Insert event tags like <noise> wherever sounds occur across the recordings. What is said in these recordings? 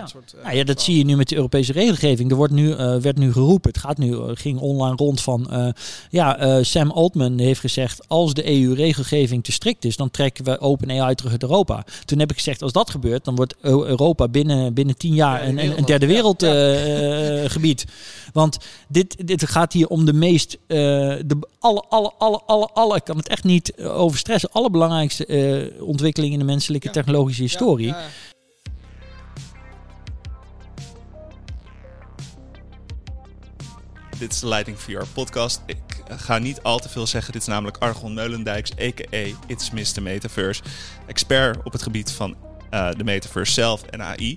dat Ja. soort... eh, Nou ja, dat zie je nu met de Europese regelgeving. Er wordt nu, eh, werd nu geroepen, het gaat nu, eh, ging online rond van, ja, Sam Altman heeft gezegd, als de EU-regelgeving te strikt is, dan trekken we OpenAI terug uit Europa. Toen heb ik gezegd, als dat gebeurt, dan wordt Eu- Europa binnen, binnen tien jaar een, een, derde ja. wereld Ja. eh, eh, gebied. Want dit, dit gaat hier om de meest, de alle, alle, alle, alle, alle, ik kan het echt niet eh, over stressen, allerbelangrijkste eh ontwikkelingen in de menselijke technologische Ja, historie. Dit is de Lighting VR podcast. Ik ga niet al te veel zeggen. Dit is namelijk Argon Meulendijks, a.k.a. It's Mr. Metaverse. Expert op het gebied van eh, de metaverse zelf en AI.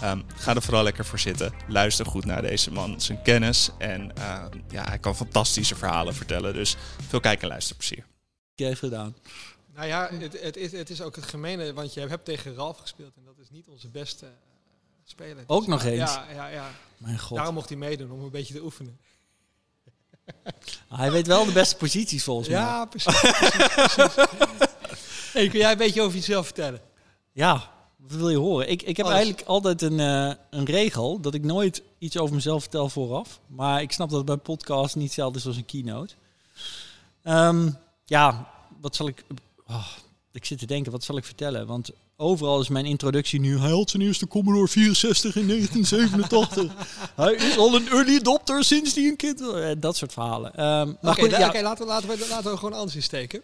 Ehm, ga er vooral lekker voor zitten. Luister goed naar deze man, zijn kennis. En eh, ja, hij kan fantastische verhalen vertellen. Dus veel kijk- en luisterplezier. heeft gedaan. Nou ja, het, het, is, het is ook het gemene, want je hebt tegen Ralf gespeeld en dat is niet onze beste eh, speler. Ook Dus nog ja, eens? Ja, ja, ja. Mijn god. Daarom mocht hij meedoen, om een beetje te oefenen. Hij weet wel de beste posities volgens mij. Ja, precies. precies, precies. Hey, kun jij een beetje over jezelf vertellen? Ja, wat wil je horen? Ik, ik heb Alles. eigenlijk altijd een, eh, een regel dat ik nooit iets over mezelf vertel vooraf. Maar ik snap dat het bij podcast niet hetzelfde is als een keynote. Ehm, ja, wat zal ik... oh, ik zit te denken, wat zal ik vertellen? Want overal is mijn introductie nu... Hij had zijn eerste Commodore 64 in 1987. <laughs> hij is al een early adopter sinds hij een kind... was. Eh, Dat soort verhalen. Maar Oké, ja, laten, we, laten, we, laten we gewoon anders insteken.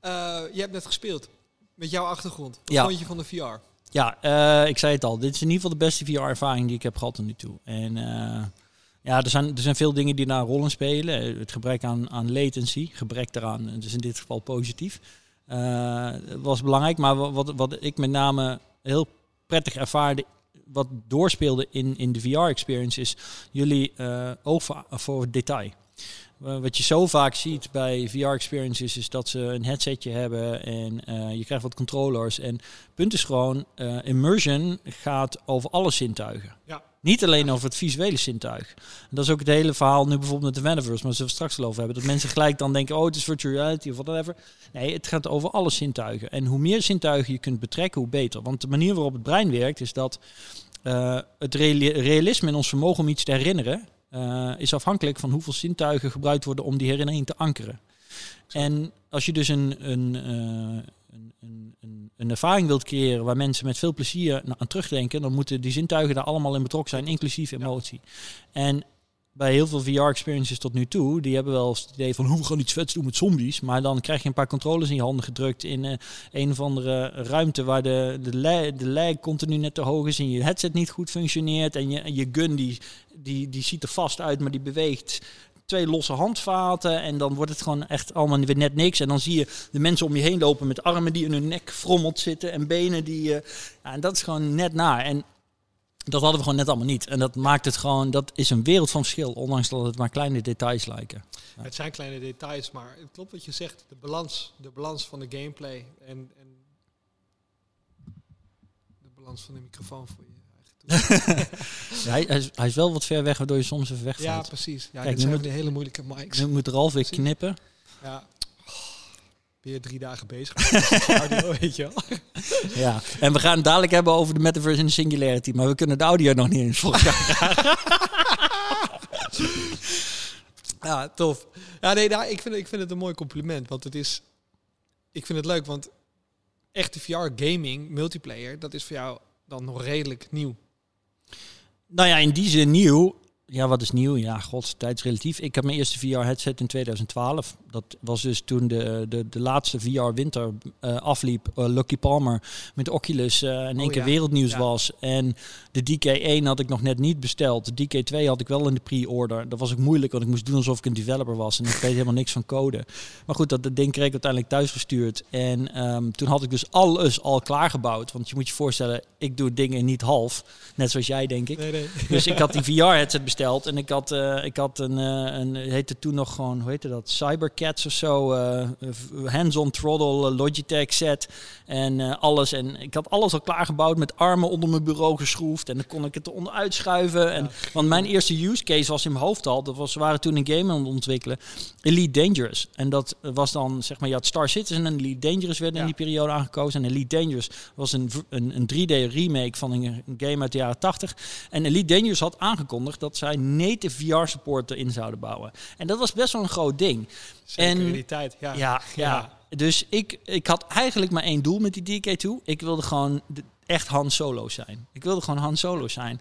Eh je hebt net gespeeld met jouw achtergrond. Wat Ja. vond je van de VR? Ja, eh, ik zei het al. Dit is in ieder geval de beste VR-ervaring die ik heb gehad tot nu toe. En ja, er zijn, er zijn veel dingen die daar een rol in spelen. Het gebrek aan, aan latency, gebrek daaraan, eh, dus in dit geval positief, was belangrijk. Maar wa- wat, wat ik met name heel prettig ervaarde, wat doorspeelde in, in de VR-experience, is jullie eh, oog voor, detail. Eh, Wat je zo vaak ziet bij VR-experiences is dat ze een headsetje hebben en eh, je krijgt wat controllers. En punt is gewoon, eh, immersion gaat over alle zintuigen. Ja. Niet alleen over het visuele zintuig. En dat is ook het hele verhaal nu bijvoorbeeld met de Metaverse, maar zullen we het straks wel over hebben. Dat mensen gelijk dan denken, oh het is virtual reality of whatever. Nee, het gaat over alle zintuigen. En hoe meer zintuigen je kunt betrekken, hoe beter. Want de manier waarop het brein werkt is dat eh, het reali- realisme in ons vermogen om iets te herinneren... eh, is afhankelijk van hoeveel zintuigen gebruikt worden om die herinnering te ankeren. En als je dus een, een, eh, een, een, een, ervaring wilt creëren waar mensen met veel plezier aan terugdenken, dan moeten die zintuigen daar allemaal in betrokken zijn, inclusief emotie. En bij heel veel VR-experiences tot nu toe, die hebben wel eens het idee van hoe we gaan iets vets doen met zombies. Maar dan krijg je een paar controllers in je handen gedrukt in eh, een of andere ruimte waar de, de, de lag continu net te hoog is en je headset niet goed functioneert. En je, je gun die, die, die ziet er vast uit, maar die beweegt twee losse handvaten en dan wordt het gewoon echt allemaal weer net niks. En dan zie je de mensen om je heen lopen met armen die in hun nek frommeld zitten en benen die... eh, ja, en dat is gewoon net naar. En dat hadden we gewoon net allemaal niet. En dat maakt het gewoon, dat is een wereld van verschil, ondanks dat het maar kleine details lijken. Het zijn kleine details, maar het klopt wat je zegt. De balans, de balans van de gameplay en, en de balans van de microfoon voor je. <laughs> Ja, hij, hij, is, hij is wel wat ver weg, waardoor je soms even Ja, wegvalt. precies. Ja, Kijk, dit zijn moet- hele moeilijke mics. nu moet Ralf weer knippen. Ja. Weer drie dagen bezig. met audio, <laughs> weet je wel. Ja. En we gaan het dadelijk hebben over de metaverse en de singularity, maar we kunnen de audio nog niet eens volgen. <laughs> Ja, tof. Ja, nee, nou, ik, vind, ik vind het een mooi compliment. Want het is... Ik vind het leuk, want echte VR-gaming, multiplayer, dat is voor jou dan nog redelijk nieuw. Nou ja, in die zin nieuw. Ja, wat is nieuw? Ja, god, tijdsrelatief. Ik heb mijn eerste VR-headset in 2012. Dat was dus toen de, de, de laatste VR-winter eh, afliep. eh, Lucky Palmer met Oculus eh in één Oh, keer ja. wereldnieuws Ja. was. En de DK1 had ik nog net niet besteld. De DK2 had ik wel in de pre-order. Dat was ook moeilijk, want ik moest doen alsof ik een developer was. En ik weet helemaal niks van code. Maar goed, dat, dat ding kreeg ik uiteindelijk thuisgestuurd. En ehm, toen had ik dus alles al klaargebouwd. Want je moet je voorstellen, ik doe dingen niet half. Net zoals jij, denk ik. Nee, nee. Dus ik had die VR-headset besteld. Besteld en ik had, eh, ik had een, eh, een, heette toen nog gewoon, hoe heette dat, Cybercats of zo, eh, hands-on throttle Logitech set en alles. En ik had alles al klaargebouwd met armen onder mijn bureau geschroefd en dan kon ik het eronder uitschuiven. En, Want mijn eerste use case was in mijn hoofd al, dat was, we waren toen een game aan het ontwikkelen, Elite Dangerous. En dat was dan, zeg maar, je had Star Citizen en Elite Dangerous werden in die periode aangekozen. En Elite Dangerous was een, een, een 3D remake van een, een game uit de jaren 80. En Elite Dangerous had aangekondigd dat zij native VR-support erin zouden bouwen. En dat was best wel een groot ding. Zeker En- in die tijd. Ja. Ja, ja. Dus ik, ik had eigenlijk maar één doel met die DK2. Ik wilde gewoon de- echt Han Solo zijn. Ik wilde gewoon Han Solo zijn.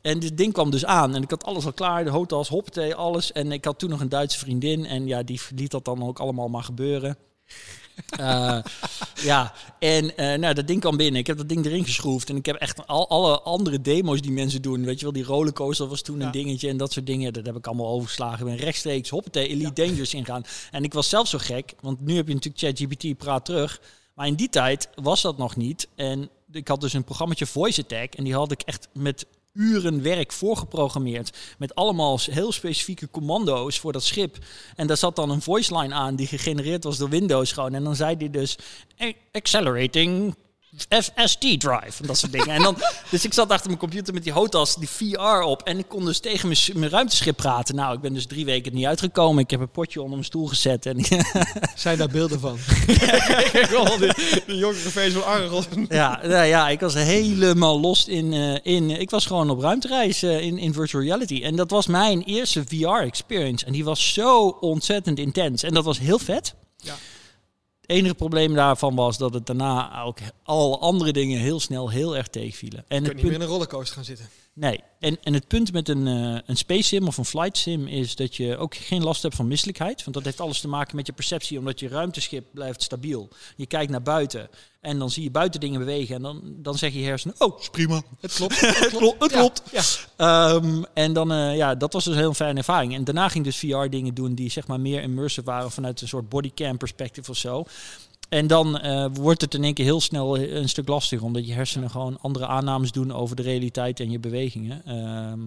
En dit ding kwam dus aan. En ik had alles al klaar. De hotels, hoppatee, alles. En ik had toen nog een Duitse vriendin. En ja, die liet dat dan ook allemaal maar gebeuren. Eh, ja, en eh, nou, dat ding kwam binnen. Ik heb dat ding erin geschroefd. En ik heb echt al alle andere demo's die mensen doen. Weet je wel, die rollercoaster was toen Ja. een dingetje. En dat soort dingen. Dat heb ik allemaal overgeslagen. Ik ben rechtstreeks, hoppatee, Elite Dangerous ingaan. En ik was zelf zo gek. Want nu heb je natuurlijk ChatGPT praat terug. Maar in die tijd was dat nog niet. En ik had dus een programmaatje Voice Attack. En die had ik echt met uren werk voorgeprogrammeerd. Met allemaal heel specifieke commando's voor dat schip. En daar zat dan een voice line aan die gegenereerd was door Windows gewoon. En dan zei hij dus "A- accelerating FST drive en dat soort dingen. En dan, <laughs> dus ik zat achter mijn computer met die HOTAS, die VR op. En ik kon dus tegen mijn, ruimteschip praten. Nou, ik ben dus drie weken niet uitgekomen. Ik heb een potje onder mijn stoel gezet. En <laughs> Zijn daar beelden van? <laughs> de, jongere versie van Argos. Ja, nou ja, ik was helemaal lost in, eh, in. Ik was gewoon op ruimtereis eh, in, in virtual reality. En dat was mijn eerste VR-experience. En die was zo ontzettend intens. En dat was heel vet. Ja. Het enige probleem daarvan was dat het daarna ook alle andere dingen heel snel heel erg tegenvielen. En Je kunt niet punt, meer in een rollercoaster gaan zitten. Nee, en, en het punt met een, eh, een space sim of een flight sim is dat je ook geen last hebt van misselijkheid. Want dat heeft alles te maken met je perceptie, omdat je ruimteschip blijft stabiel. Je kijkt naar buiten en dan zie je buiten dingen bewegen. En dan, dan zeg je hersenen, oh, is prima. Het klopt. <laughs> Het klopt, het klopt. Ja. Ehm, en dan, eh, ja, dat was dus een heel fijne ervaring. En daarna ging ik dus VR dingen doen die zeg maar meer immersive waren vanuit een soort bodycam perspectief of zo. En dan eh, wordt het in één keer heel snel een stuk lastiger, omdat je hersenen gewoon andere aannames doen over de realiteit en je bewegingen. Ehm,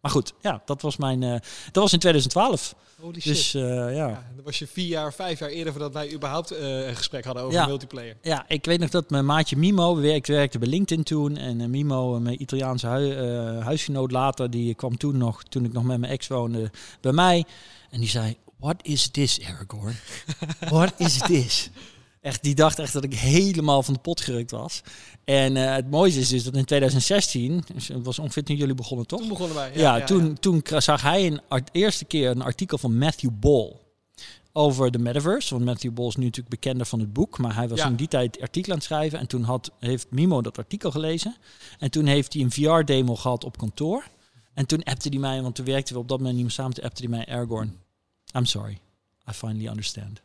maar goed, ja, dat was mijn. eh, dat was in 2012. Holy shit. Dus eh, ja. ja, dan was je vier jaar, vijf jaar eerder voordat wij überhaupt eh, een gesprek hadden over Ja. multiplayer. Ja, ik weet nog dat mijn maatje Mimo, we werkte, bij LinkedIn toen. En eh, Mimo, mijn Italiaanse hui- eh, huisgenoot later, die kwam toen nog, toen ik nog met mijn ex woonde, bij mij. En die zei, what is this, Aragorn? What is this? <laughs> Echt, die dacht echt dat ik helemaal van de pot gerukt was. En eh, het mooiste is dus dat in 2016, dus het was ongeveer toen jullie begonnen toch? Toen begonnen wij. Ja, toen, toen zag hij een eerste keer een artikel van Matthew Ball over de metaverse. Want Matthew Ball is nu natuurlijk bekender van het boek, maar hij was Ja. in die tijd artikel aan het schrijven. En toen had, heeft Mimo dat artikel gelezen. En toen heeft hij een VR-demo gehad op kantoor. En toen appte hij mij, want toen werkten we op dat moment niet meer samen. Toen appte hij mij, Aragorn, I'm sorry, I finally understand.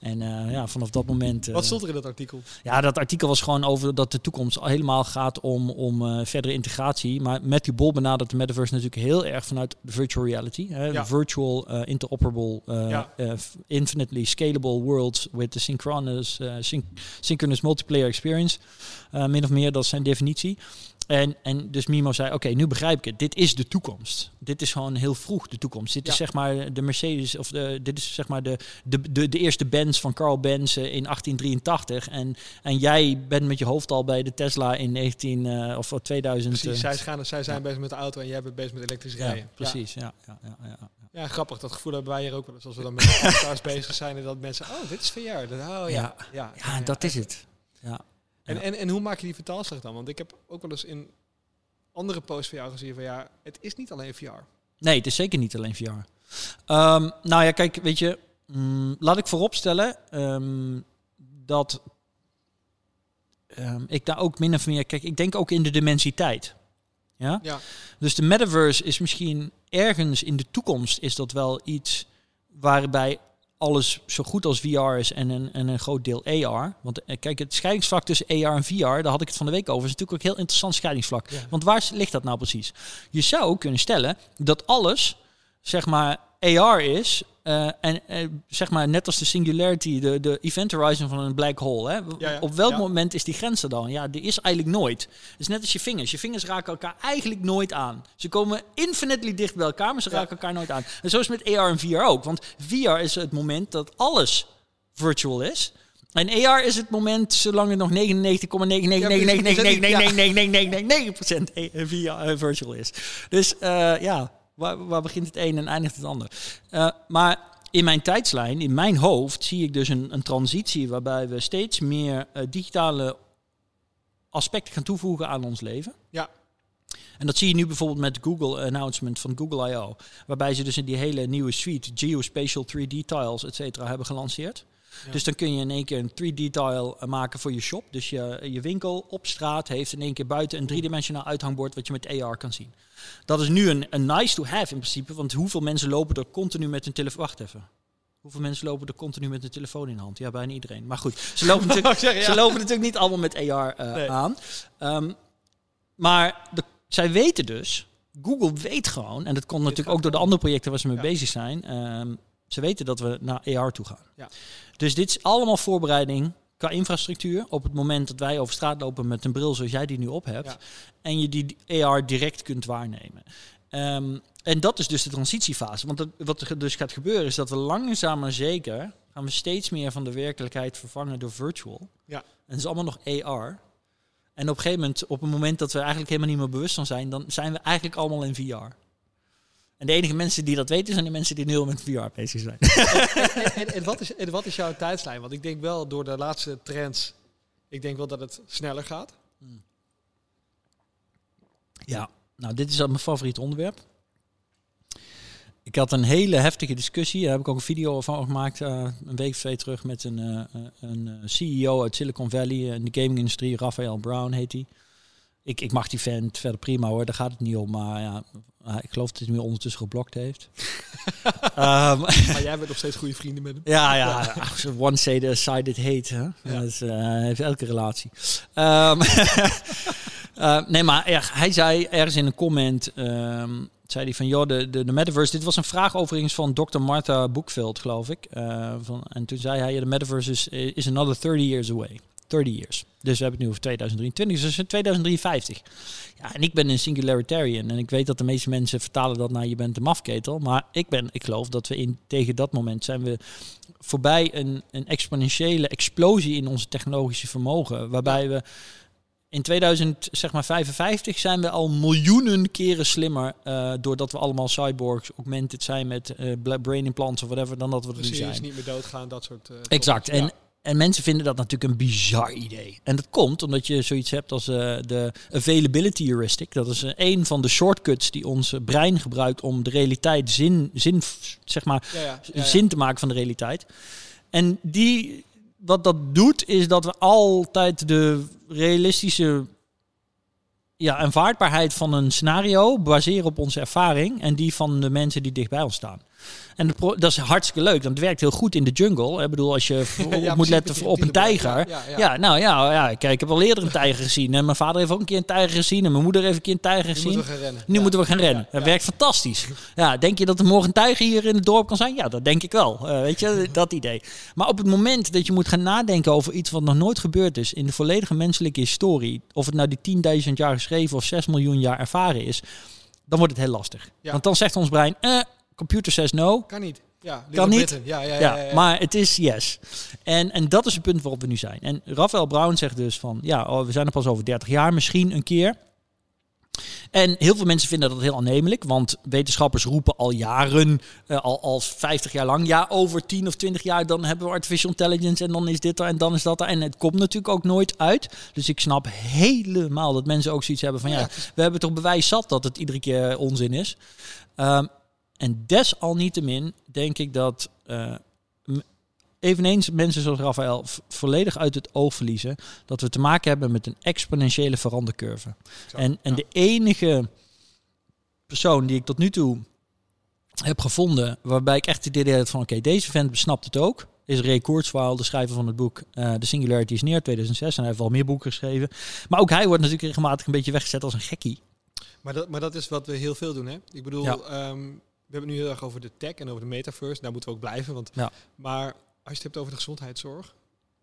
En eh, ja, vanaf dat moment... eh, Wat stond er in dat artikel? ja, dat artikel was gewoon over dat de toekomst al helemaal gaat om, om eh, verdere integratie. Maar Matthew Bol benadert de metaverse natuurlijk heel erg vanuit virtual reality. Hè? Ja. Virtual, eh, interoperable, eh, Ja. eh, infinitely scalable worlds with the synchronous, eh, syn- synchronous multiplayer experience. Eh, min of meer, dat is zijn definitie. En, en dus Mimo zei, oké, nu begrijp ik het. Dit is de toekomst. Dit is gewoon heel vroeg de toekomst. Dit is zeg maar de Mercedes, of de, dit is zeg maar de, de, de, de eerste Benz van Carl Benz eh, in 1883. En, en jij bent met je hoofd al bij de Tesla in 19 eh, of 2000. Precies, eh, zij, gaan, zij zijn bezig met de auto en jij bent bezig met elektrisch ja, rijden. precies. Ja, ja, ja, ja, ja. Grappig. Dat gevoel hebben wij hier ook wel eens. Als we dan met avatars <laughs> bezig zijn en dat mensen... Oh, dit is VR. Dat, oh ja. Ja. Ja, Ja, dat is het. Ja. En, en, en hoe maak je die vertaalslag dan? Want ik heb ook wel eens in andere posts van jou gezien van ja, het is niet alleen VR. Nee, het is zeker niet alleen VR. Ehm, nou ja, kijk, weet je, mm, laat ik vooropstellen ehm, dat ehm, ik daar ook min of meer, kijk, ik denk ook in de dimensie tijd. Ja? Ja, Dus de metaverse is misschien ergens in de toekomst is dat wel iets waarbij alles zo goed als VR is en een, en een groot deel AR. Want eh, kijk, het scheidingsvlak tussen AR en VR, daar had ik het van de week over, is natuurlijk ook een heel interessant scheidingsvlak. Ja. Want waar ligt dat nou precies? Je zou kunnen stellen dat alles, zeg maar, AR is, eh, en eh, zeg maar net als de singularity, de, de event horizon van een black hole. Hè? Ja, ja. Op welk Ja. moment is die grens er dan? Ja, die is eigenlijk nooit. Het is net als je vingers. Je vingers raken elkaar eigenlijk nooit aan. Ze komen infinitely dicht bij elkaar, maar ze raken elkaar nooit aan. En zo is het met AR en VR ook. Want VR is het moment dat alles virtual is. En AR is het moment, zolang het nog 99,99999999999% VR eh, virtual is. Dus eh, ja, waar, waar begint het een en eindigt het ander? Eh, maar in mijn tijdslijn, in mijn hoofd, zie ik dus een, een transitie waarbij we steeds meer eh, digitale aspecten gaan toevoegen aan ons leven. Ja. En dat zie je nu bijvoorbeeld met Google announcement van Google I.O. Waarbij ze dus in die hele nieuwe suite geospatial 3D tiles, et cetera, hebben gelanceerd. Ja. Dus dan kun je in één keer een 3D-tile maken voor je shop. Dus je, je winkel op straat heeft in één keer buiten een driedimensionaal uithangbord wat je met AR kan zien. Dat is nu een, een nice to have in principe, want hoeveel mensen lopen er continu met hun telefoon... Wacht even. Hoeveel mensen lopen er continu met hun telefoon in de hand? Ja, bijna iedereen. Maar goed, ze lopen <laughs> natuurlijk, ze lopen natuurlijk niet allemaal met AR eh, Nee. aan. Ehm, maar de, zij weten dus, Google weet gewoon, en dat komt natuurlijk ook door de andere projecten waar ze mee Ja. bezig zijn. ehm, ze weten dat we naar AR toe gaan. Ja. Dus dit is allemaal voorbereiding qua infrastructuur. Op het moment dat wij over straat lopen met een bril zoals jij die nu op hebt. Ja. En je die AR direct kunt waarnemen. Ehm, en dat is dus de transitiefase. Want wat er dus gaat gebeuren is dat we langzaam maar zeker... gaan we steeds meer van de werkelijkheid vervangen door virtual. Ja. En het is allemaal nog AR. En op een gegeven moment, op het moment dat we eigenlijk helemaal niet meer bewust van zijn... dan zijn we eigenlijk allemaal in VR. En de enige mensen die dat weten zijn de mensen die nu al met VR bezig zijn. <laughs> en, en, en wat is, en wat is jouw tijdslijn? Want ik denk wel door de laatste trends, ik denk wel dat het sneller gaat. Ja, nou, dit is al mijn favoriet onderwerp. Ik had een hele heftige discussie. Daar heb ik ook een video van gemaakt. eh, een week of twee terug met een, eh, een eh, CEO uit Silicon Valley. in de gaming-industrie. Raphael Brown heet hij. Ik, ik mag die vent verder prima hoor. Daar gaat het niet om. Maar ja, ik geloof dat hij me ondertussen geblokt heeft. <laughs> Ehm, Maar jij bent nog steeds goede vrienden met hem. ja, ja. ach, One sided hate. Hè? Dat is, eh, heeft elke relatie. Ehm, <laughs> eh, nee, maar ja, hij zei ergens in een comment... ehm, zei hij van, joh, de, de, de metaverse... Dit was een vraag overigens van Dr. Martha Boekveld, geloof ik. Eh, van, en toen zei hij, ja, de metaverse is, is another 30 years away. 30 years. Dus we hebben het nu over 2023, dus in 2053. Ja, en ik ben een singularitarian. En ik weet dat de meeste mensen vertalen dat naar je bent een mafketel. Maar ik, ben, ik geloof dat we in, tegen dat moment zijn we voorbij een, een exponentiële explosie in onze technologische vermogen. Waarbij we in 2000, zeg maar 55 zijn we al miljoenen keren slimmer. eh, doordat we allemaal cyborgs augmented zijn met eh, bla- brain implants of whatever, dan dat we er nu zijn. niet meer doodgaan, dat soort... eh, Exact. En, Ja. En mensen vinden dat natuurlijk een bizar idee. En dat komt omdat je zoiets hebt als eh, de availability heuristic. Dat is eh, een van de shortcuts die ons brein gebruikt om de realiteit zin, zin, zeg maar, Ja, ja, ja, ja. zin te maken van de realiteit. En die, wat dat doet, is dat we altijd de realistische ja, aanvaardbaarheid van een scenario baseren op onze ervaring en die van de mensen die dicht bij ons staan. En dat is hartstikke leuk, want het werkt heel goed in de jungle. Ik bedoel, als je <laughs> Ja, moet letten op een tijger. Ja, Ja, ja, ja. nou ja, ja, kijk, ik heb al eerder een tijger gezien. En mijn vader heeft ook een keer een tijger gezien. En mijn moeder heeft een keer een tijger Nu gezien. moeten we gaan rennen. Nu moeten we gaan rennen. Dat werkt fantastisch. Ja, denk je dat er morgen een tijger hier in het dorp kan zijn? Ja, dat denk ik wel. Eh, weet je, <laughs> dat idee. Maar op het moment dat je moet gaan nadenken over iets wat nog nooit gebeurd is in de volledige menselijke historie, of het nou die 10.000 jaar geschreven of 6 miljoen jaar ervaren is, dan wordt het heel lastig. Want dan zegt ons brein, eh, computer says no. Kan niet. Ja, Kan niet. Ja, ja, ja, Ja, maar het is yes. En, en dat is het punt waarop we nu zijn. En Rafael Brown zegt dus van, ja, oh, we zijn er pas over 30 jaar misschien een keer. En heel veel mensen vinden dat heel aannemelijk, want wetenschappers roepen al jaren, eh, al, al 50 jaar lang, ja, over 10 of 20 jaar dan hebben we artificial intelligence en dan is dit er en dan is dat er. En het komt natuurlijk ook nooit uit. Dus ik snap helemaal dat mensen ook zoiets hebben van, ja, Ja. we hebben toch bewijs zat dat het iedere keer onzin is. Ehm, en desalniettemin denk ik dat eh, eveneens mensen zoals Rafael volledig uit het oog verliezen dat we te maken hebben met een exponentiële verandercurve. En, en ja. de enige persoon die ik tot nu toe heb gevonden waarbij ik echt het idee had van oké, deze vent besnapt het ook, is Ray Kurzweil, de schrijver van het boek eh The Singularity is Near 2006. En hij heeft wel meer boeken geschreven. Maar ook hij wordt natuurlijk regelmatig een beetje weggezet als een gekkie. Maar dat, maar dat is wat we heel veel doen, hè? Ik bedoel, Ja. ehm, we hebben het nu heel erg over de tech en over de metaverse. Daar moeten we ook blijven. Want, Ja. Maar als je het hebt over de gezondheidszorg.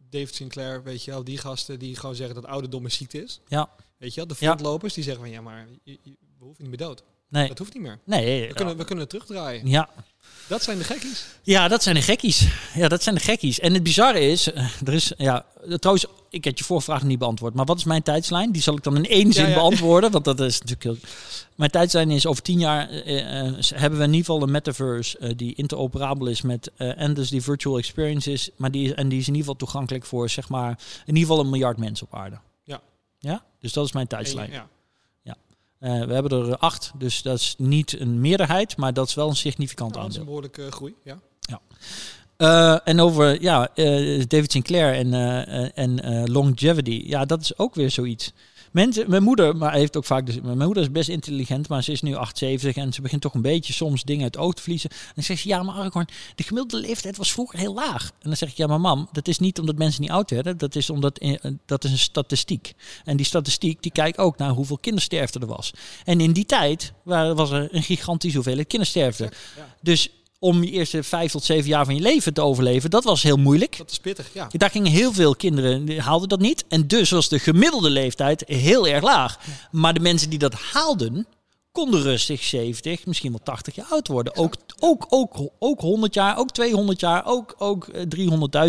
David Sinclair, weet je wel, die gasten die gewoon zeggen dat ouderdom een ziekte is. Ja. Weet je wel, de Ja. frontlopers die zeggen van ja, maar je- je- we hoeven niet meer dood. Nee. Dat hoeft niet meer. Nee. We kunnen, we kunnen het terugdraaien. Ja. Dat zijn de gekkies. Ja, dat zijn de gekkies. Ja, dat zijn de gekkies. En het bizarre is, eh, er is, ja, trouwens, ik heb je voorvraag niet beantwoord. Maar wat is mijn tijdslijn? Die zal ik dan in één zin ja. beantwoorden, want dat is natuurlijk heel... Mijn tijdslijn is over tien jaar eh, eh, hebben we in ieder geval een metaverse die interoperabel is met eh, en dus die virtual experiences, maar die en die is in ieder geval toegankelijk voor zeg maar in ieder geval een miljard mensen op aarde. Ja. Ja, dus dat is mijn tijdslijn. ja. Eh, we hebben er acht, dus dat is niet een meerderheid, maar dat is wel een significant Nou, dat is aandeel. een behoorlijke groei. Ja. Eh, en over ja, eh, David Sinclair en, eh, eh, en eh, longevity. Ja, dat is ook weer zoiets. Mensen, mijn moeder, maar heeft ook vaak. Dus, mijn moeder is best intelligent, maar ze is nu 78 en ze begint toch een beetje soms dingen uit het oog te verliezen. En dan zegt ze: Ja, maar Aragorn, de gemiddelde leeftijd was vroeger heel laag. En dan zeg ik: Ja, maar mam, dat is niet omdat mensen niet oud werden. Dat is omdat eh, dat is een statistiek. En die statistiek die kijkt ook naar hoeveel kindersterfte er was. En in die tijd wa- was er een gigantische hoeveelheid kindersterfte. Ja. Dus om je eerste vijf tot zeven jaar van je leven te overleven, dat was heel moeilijk. Dat is pittig, ja. Daar gingen heel veel kinderen, haalden dat niet. En dus was de gemiddelde leeftijd heel erg laag. Maar de mensen die dat haalden, konden rustig 70, misschien wel 80 jaar oud worden. Ook, ook, ook, ook 100 jaar, ook 200 jaar, ook, ook eh,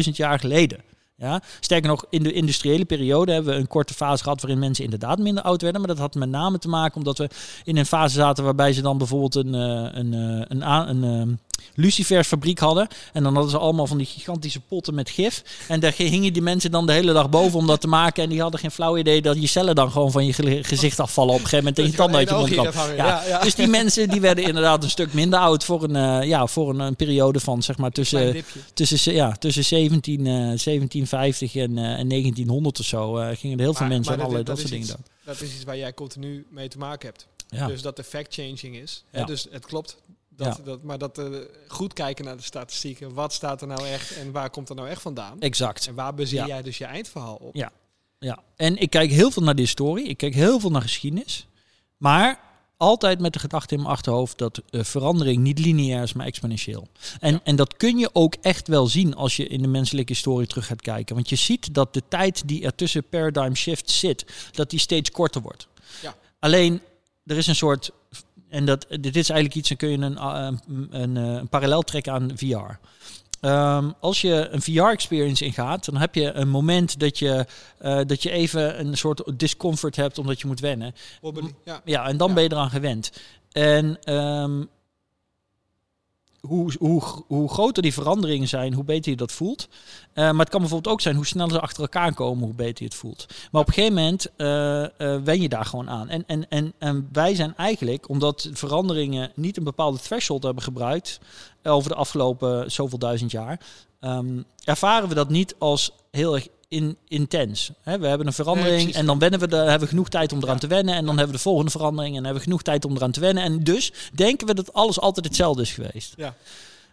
300.000 jaar geleden. Ja? Sterker nog, in de industriële periode hebben we een korte fase gehad waarin mensen inderdaad minder oud werden. Maar dat had met name te maken omdat we in een fase zaten waarbij ze dan bijvoorbeeld een, eh, een, eh, een, a- een, eh, lucifersfabriek hadden. En dan hadden ze allemaal van die gigantische potten met gif. En daar hingen die mensen dan de hele dag boven om dat te maken. En die hadden geen flauw idee dat je cellen dan gewoon van je ge- gezicht afvallen op een gegeven moment. En je tanden uit je mond. Ja. Dus die mensen die werden inderdaad een stuk minder oud voor een, eh, ja, voor een, een periode van zeg maar tussen, tussen, ja, tussen 17, eh, 1750 en, eh, en 1900 of zo. eh, gingen er heel veel Maar- mensen maar aan dat- allerlei dat, dat soort dingen doen. Dat is iets waar jij continu mee te maken hebt. Ja. Dus dat de fact-changing is. Hè. Dus het klopt. Dat, Ja. dat, maar dat eh, goed kijken naar de statistieken. Wat staat er nou echt en waar komt er nou echt vandaan? Exact. En waar Ja. jij dus je eindverhaal op? Ja. Ja, en ik kijk heel veel naar de historie. Ik kijk heel veel naar geschiedenis. Maar altijd met de gedachte in mijn achterhoofd dat eh, verandering niet lineair is, maar exponentieel. En, Ja. en dat kun je ook echt wel zien als je in de menselijke historie terug gaat kijken. Want je ziet dat de tijd die er tussen paradigm shift zit, dat die steeds korter wordt. Ja. Alleen, er is een soort... En dat, dit is eigenlijk iets, dan kun je een, uh, een, een, eh, een parallel trekken aan VR. Ehm, als je een VR-experience ingaat, dan heb je een moment dat je, eh, dat je even een soort discomfort hebt omdat je moet wennen. Ja. Ja, en dan Ja. ben je eraan gewend. En ehm, hoe, hoe, hoe groter die veranderingen zijn, hoe beter je dat voelt. Eh, maar het kan bijvoorbeeld ook zijn hoe sneller ze achter elkaar komen, hoe beter je het voelt. Maar op een gegeven moment eh, eh, wen je daar gewoon aan. En, en, en, en wij zijn eigenlijk, omdat veranderingen niet een bepaalde threshold hebben gebruikt over de afgelopen zoveel duizend jaar, ehm, ervaren we dat niet als heel erg in, intens. Hè, we hebben een verandering Nee, en dan wennen we de, hebben we genoeg tijd om eraan te wennen. En dan hebben we de volgende verandering en hebben we genoeg tijd om eraan te wennen. En dus denken we dat alles altijd hetzelfde is geweest. Ja.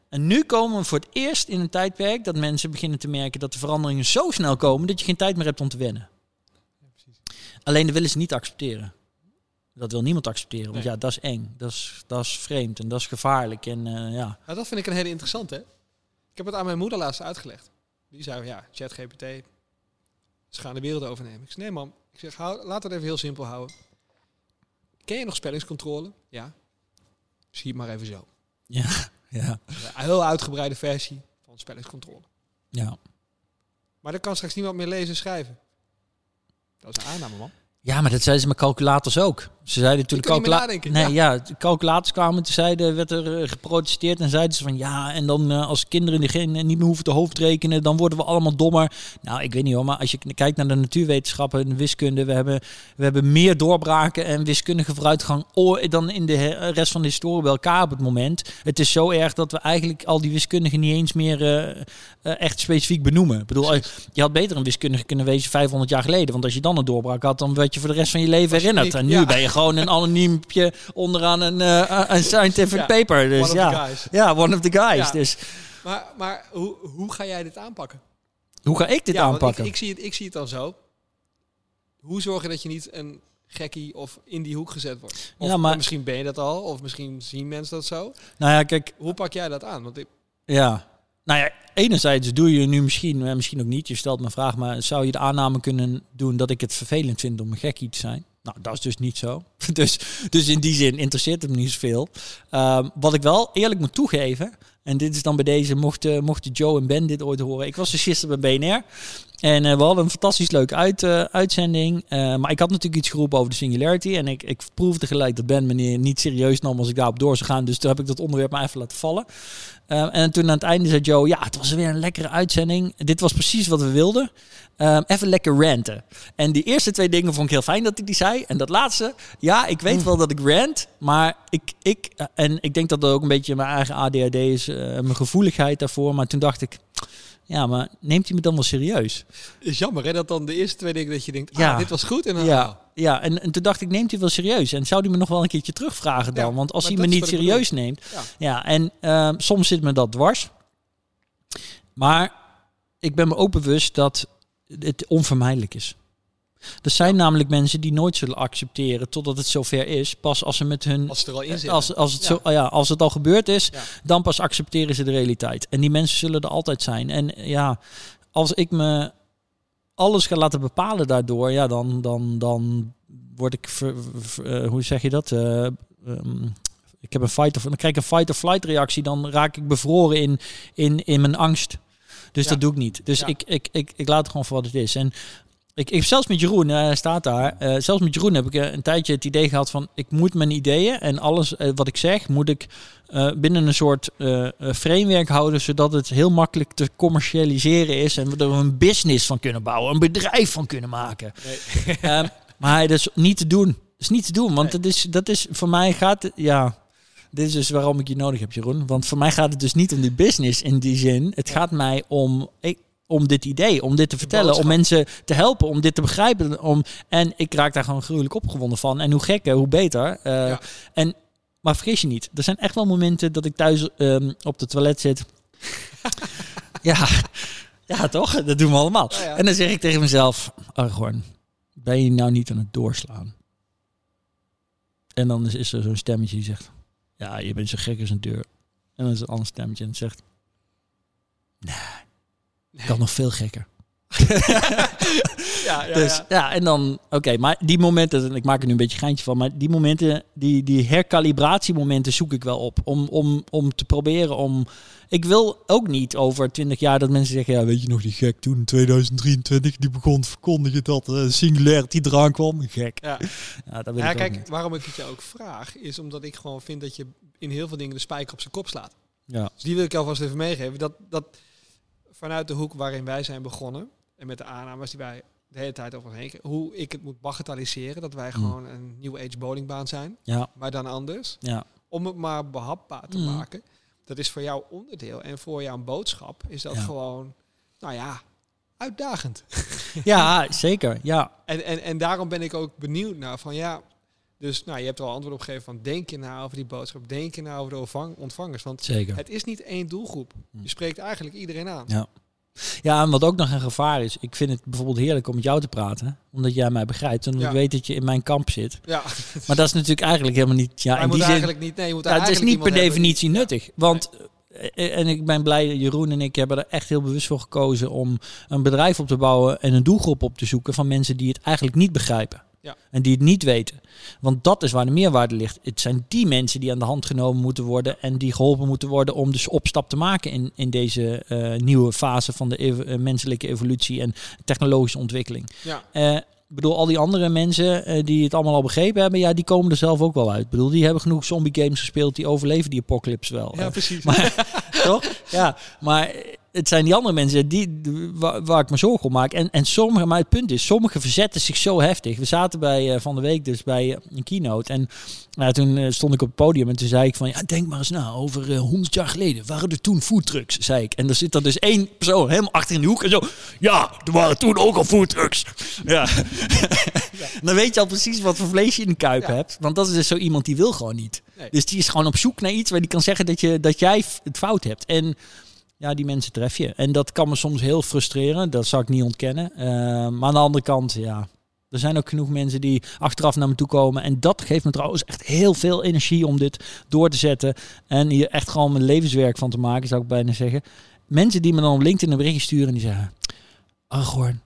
En nu komen we voor het eerst in een tijdperk dat mensen beginnen te merken dat de veranderingen zo snel komen dat je geen tijd meer hebt om te wennen. Alleen dat willen ze niet accepteren. Dat wil niemand accepteren, want Nee. ja, dat is eng, dat is, dat is vreemd en dat is gevaarlijk. En eh, ja, Nou, dat vind ik een hele interessante. hè. Ik heb het aan mijn moeder laatst uitgelegd. Die zei, ja, ChatGPT, ze gaan de wereld overnemen. Ik zei, nee man, ik zeg, hou, we het even heel simpel houden. Ken je nog spellingscontrole? Ja. Zie het maar even zo. ja, <laughs> ja, Een heel uitgebreide versie van spellingscontrole. ja. Maar dan kan straks niemand meer lezen en schrijven. Dat is een aanname, man. Ja, maar dat zeiden ze met calculators ook. Ze zeiden natuurlijk calcula- nadenken, Nee, ja. de calculators kwamen. Toen zeiden, werd er eh, geprotesteerd en zeiden ze van ja, en dan eh, als kinderen die geen, niet meer hoeven te hoofdrekenen, dan worden we allemaal dommer. Nou, ik weet niet hoor, maar als je kijkt naar de natuurwetenschappen en de wiskunde, we hebben, we hebben meer doorbraken en wiskundige vooruitgang dan in de rest van de historie bij elkaar op het moment. Het is zo erg dat we eigenlijk al die wiskundigen niet eens meer eh, echt specifiek benoemen. Ik bedoel, je had beter een wiskundige kunnen wezen 500 jaar geleden, want als je dan een doorbraak had, dan werd je voor de rest van je leven herinnerd. En nu ja. ben je gewoon een anoniempje onderaan een, eh, een scientific Ja, paper. Dus One ja. ja, one of the guys. Ja. Dus Maar, maar hoe, hoe ga jij dit aanpakken? hoe ga ik dit ja, aanpakken? Ik, ik, zie het, ik zie het dan zo. Hoe zorg je dat je niet een gekkie of in die hoek gezet wordt. Of Ja, maar- misschien ben je dat al, of misschien zien mensen dat zo. Nou ja, kijk, Hoe pak jij dat aan? Want ik, Ja. Nou ja, enerzijds doe je nu misschien, eh, misschien ook niet, je stelt me vraag, maar zou je de aanname kunnen doen dat ik het vervelend vind om een gekkie te zijn? Nou, dat is dus niet zo. <laughs> Dus, dus in die zin interesseert het me niet zoveel. Ehm, wat ik wel eerlijk moet toegeven, en dit is dan bij deze, mochten, mochten Joe en Ben dit ooit horen. Ik was dus gisteren bij BNR en eh, we hadden een fantastisch leuke uit, eh, uitzending. Eh, maar ik had natuurlijk iets geroepen over de singularity. En ik, ik proefde gelijk dat Ben me niet- serieus nam als ik daarop door zou gaan. Dus toen heb ik dat onderwerp maar even laten vallen. En toen aan het einde zei Joe, ja, het was weer een lekkere uitzending. Dit was precies wat we wilden. Ehm, even lekker ranten. En die eerste twee dingen vond ik heel fijn dat hij die zei. En dat laatste, ja, ik weet wel dat ik rant. Maar ik, ik en ik denk dat dat ook een beetje mijn eigen ADHD is. mijn gevoeligheid daarvoor. Maar toen dacht ik, ja, maar neemt hij me dan wel serieus? is jammer hè, dat dan de eerste twee dingen dat je denkt, Ja. ah, dit was goed. En dan, Ja, ja en, en toen dacht ik, neemt hij wel serieus? En zou hij me nog wel een keertje terugvragen dan? Ja, Want als hij me niet serieus neemt... Ja. Ja, en ehm, soms zit me dat dwars. Maar ik ben me ook bewust dat het onvermijdelijk is. Er zijn namelijk mensen die nooit zullen accepteren totdat het zover is. Pas als ze met hun... als het er al in zit. Als, als, het Ja. zo, ja, als het al gebeurd is, Ja. dan pas accepteren ze de realiteit. En die mensen zullen er altijd zijn. En ja, als ik me alles ga laten bepalen daardoor, ja, dan, dan, dan word ik, ver- ver- eh, hoe zeg je dat? Eh, ehm, ik heb een fight of, dan krijg ik een fight of flight reactie, dan raak ik bevroren in, in, in mijn angst. Dus Ja. dat doe ik niet. Dus Ja. ik, ik, ik, ik laat het gewoon voor wat het is. En ik, ik zelfs met Jeroen, eh, hij staat daar. eh, zelfs met Jeroen heb ik eh, een tijdje het idee gehad van ik moet mijn ideeën en alles eh, wat ik zeg, moet ik eh, binnen een soort eh, eh, framework houden, zodat het heel makkelijk te commercialiseren is en we er een business van kunnen bouwen, een bedrijf van kunnen maken. Nee. Ehm, maar dat is niet te doen. Dat is niet te doen, want Nee. dat is, dat is voor mij gaat ja. Dit is dus waarom ik je nodig heb, Jeroen. Want voor mij gaat het dus niet om die business in die zin. Het gaat mij om, ik, om dit idee, om dit te vertellen, om mensen te helpen, om dit te begrijpen. Om, en ik raak daar gewoon gruwelijk opgewonden van. En hoe gekker, hoe beter. Eh, Ja. en, maar vergis je niet, er zijn echt wel momenten dat ik thuis ehm, op de toilet zit. <laughs> ja, ja, toch? Dat doen we allemaal. Ja, ja. En dan zeg ik tegen mezelf, Aragorn, ben je nou niet aan het doorslaan? En dan is, is er zo'n stemmetje die zegt, ja, je bent zo gek als een deur. En dan is er een ander stemmetje en zegt, nee, kan nog veel gekker. ja, ja, dus ja. ja, en dan, oké, maar die momenten, en ik maak er nu een beetje geintje van, maar die momenten, die, die hercalibratiemomenten zoek ik wel op. Om, om, om te proberen om. Ik wil ook niet over twintig jaar dat mensen zeggen, ja, weet je nog die gek toen in 2023 die begon te verkondigen dat uh, singularity eraan kwam. Gek. Ja. Ja, dat wil Ja, ik kijk, niet. waarom ik het je ook vraag, is omdat ik gewoon vind dat je in heel veel dingen de spijker op zijn kop slaat. Ja. Dus die wil ik alvast even meegeven. Dat, dat vanuit de hoek waarin wij zijn begonnen, en met de aannames die wij de hele tijd over ons heen kregen, hoe ik het moet bagatelliseren, dat wij Mm. gewoon een New Age bowlingbaan zijn, Ja, maar dan anders. ja, Om het maar behapbaar te Mm. maken. Dat is voor jou onderdeel. En voor jouw boodschap is dat Ja. gewoon, nou ja, uitdagend. ja, zeker. Ja, <laughs> En, en, en daarom ben ik ook benieuwd naar van ja. Dus nou, je hebt er al antwoord op gegeven van denk je nou over die boodschap, denk je nou over de ontvang- ontvangers. Want zeker. het is niet één doelgroep. Hm. Je spreekt eigenlijk iedereen aan. Ja. Ja, en wat ook nog een gevaar is, ik vind het bijvoorbeeld heerlijk om met jou te praten, omdat jij mij begrijpt en omdat Ja. ik weet dat je in mijn kamp zit. Ja, Maar dat is natuurlijk eigenlijk helemaal niet. Ja, in die zin. eigenlijk niet. Nee, je moet Ja, het is niet per hebben definitie nuttig. Want, eh, en ik ben blij, Jeroen en ik hebben er echt heel bewust voor gekozen om een bedrijf op te bouwen en een doelgroep op te zoeken van mensen die het eigenlijk niet begrijpen. Ja. En die het niet weten. Want dat is waar de meerwaarde ligt. Het zijn die mensen die aan de hand genomen moeten worden en die geholpen moeten worden om dus opstap te maken in, in deze eh, nieuwe fase van de ev- eh, menselijke evolutie en technologische ontwikkeling. Ja, Eh, ik bedoel, al die andere mensen die het allemaal al begrepen hebben, ja, die komen er zelf ook wel uit. Ik bedoel, die hebben genoeg zombie games gespeeld, die overleven die apocalypse wel. ja, precies. <laughs> toch? Ja, maar het zijn die andere mensen die, waar, waar ik me zorgen om maak. En, en sommige, maar het punt is, sommigen verzetten zich zo heftig. We zaten bij eh, van de week dus bij eh, een keynote. En nou, toen eh, stond ik op het podium en toen zei ik van, ja, denk maar eens na, over 100 jaar geleden waren er toen foodtrucks, zei ik. En er zit er dus één persoon helemaal achter in de hoek en zo, ja, er waren toen ook al foodtrucks. <laughs> Ja. Dan weet je al precies wat voor vlees je in de kuip Ja. hebt. Want dat is dus zo iemand die wil gewoon niet. Nee. Dus die is gewoon op zoek naar iets waar die kan zeggen dat, je, dat jij het fout hebt. En ja, die mensen tref je. En dat kan me soms heel frustreren. Dat zou ik niet ontkennen. Eh, maar aan de andere kant, ja. Er zijn ook genoeg mensen die achteraf naar me toe komen. En dat geeft me trouwens echt heel veel energie om dit door te zetten. En hier echt gewoon mijn levenswerk van te maken, zou ik bijna zeggen. Mensen die me dan op LinkedIn een berichtje sturen en die zeggen... Aragorn,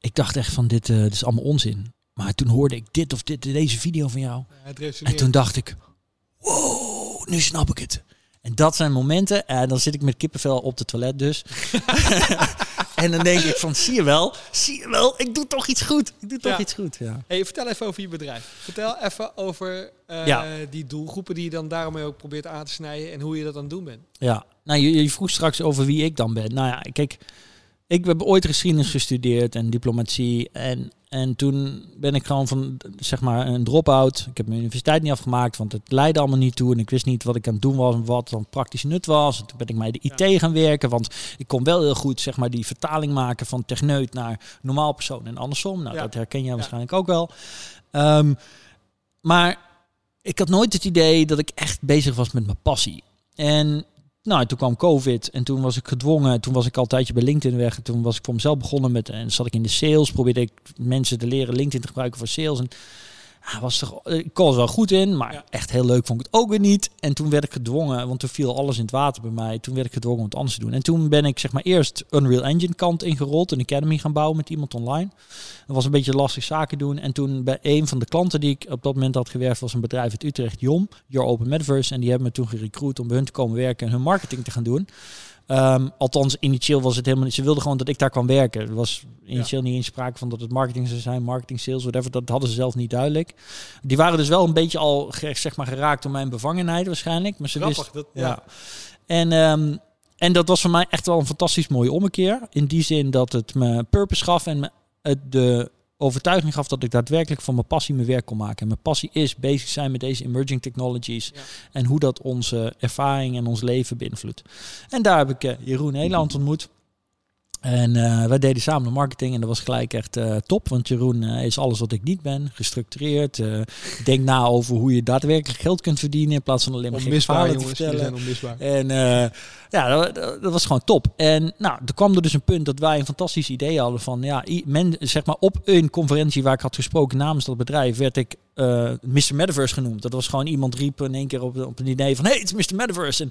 ik dacht echt van dit, eh, dit is allemaal onzin. Maar toen hoorde ik dit of dit, deze video van jou. Ja, En toen dacht ik, wow, nu snap ik het. En dat zijn momenten, en dan zit ik met kippenvel op het toilet dus. <laughs> en dan denk ik van, zie je wel, zie je wel, ik doe toch iets goed. Ik doe toch Ja. iets goed, ja. Hey, vertel even over je bedrijf. Vertel even over eh, Ja. die doelgroepen die je dan daarmee ook probeert aan te snijden en hoe je dat aan het doen bent. Ja, nou je, je vroeg straks over wie ik dan ben. Nou ja, kijk, ik heb ooit geschiedenis gestudeerd en diplomatie. En, en toen ben ik gewoon van, zeg maar, een drop-out. Ik heb mijn universiteit niet afgemaakt, want het leidde allemaal niet toe. En ik wist niet wat ik aan het doen was en wat dan praktisch nut was. En toen ben ik bij de IT gaan werken, want ik kon wel heel goed, zeg maar, die vertaling maken van techneut naar normaal persoon en andersom. Nou, Ja. dat herken jij waarschijnlijk ook wel. Ehm, maar ik had nooit het idee dat ik echt bezig was met mijn passie. En nou, toen kwam COVID en toen was ik gedwongen. Toen was ik al een tijdje bij LinkedIn weg. En toen was ik voor mezelf begonnen met. En zat ik in de sales. Probeerde ik mensen te leren LinkedIn te gebruiken voor sales. En was er, ik er wel goed in, maar Ja. echt heel leuk vond ik het ook weer niet. En toen werd ik gedwongen, want toen viel alles in het water bij mij. Toen werd ik gedwongen om het anders te doen. En toen ben ik zeg maar eerst Unreal Engine kant ingerold. Een academy gaan bouwen met iemand online. Dat was een beetje lastig zaken doen. En toen bij een van de klanten die ik op dat moment had gewerkt, was een bedrijf uit Utrecht, Jom, Your Open Metaverse. En die hebben me toen gerecruit om bij hun te komen werken en hun marketing te gaan doen. Ehm, althans, initieel was het helemaal niet. Ze wilden gewoon dat ik daar kwam werken. Er was initieel niet eens sprake van dat het marketing zou zijn, marketing, sales, whatever. Dat hadden ze zelf niet duidelijk. Die waren dus wel een beetje al zeg maar, geraakt door mijn bevangenheid waarschijnlijk. Maar ze Grappig. Dat, ja. ja. En, ehm, en dat was voor mij echt wel een fantastisch mooie ommekeer. In die zin dat het me purpose gaf en me het de overtuiging gaf dat ik daadwerkelijk van mijn passie mijn werk kon maken. En mijn passie is bezig zijn met deze emerging technologies Ja. en hoe dat onze ervaring en ons leven beïnvloedt. En daar heb ik eh, Jeroen Heeland ontmoet. En eh, wij deden samen de marketing en dat was gelijk echt eh, top. Want Jeroen is alles wat ik niet ben. Gestructureerd. denk na over hoe je daadwerkelijk geld kunt verdienen. In plaats van alleen maar Onmisbaar, verhalen te jongens. Vertellen. zijn onmisbaar. En ja, dat, was gewoon top. En nou, er kwam er dus een punt dat wij een fantastisch idee hadden van, ja, men, zeg maar op een conferentie waar ik had gesproken namens dat bedrijf, werd ik eh Mr. Metaverse genoemd. Dat was gewoon iemand riep in één keer op, op een idee van, hey, het is Mr. Metaverse. En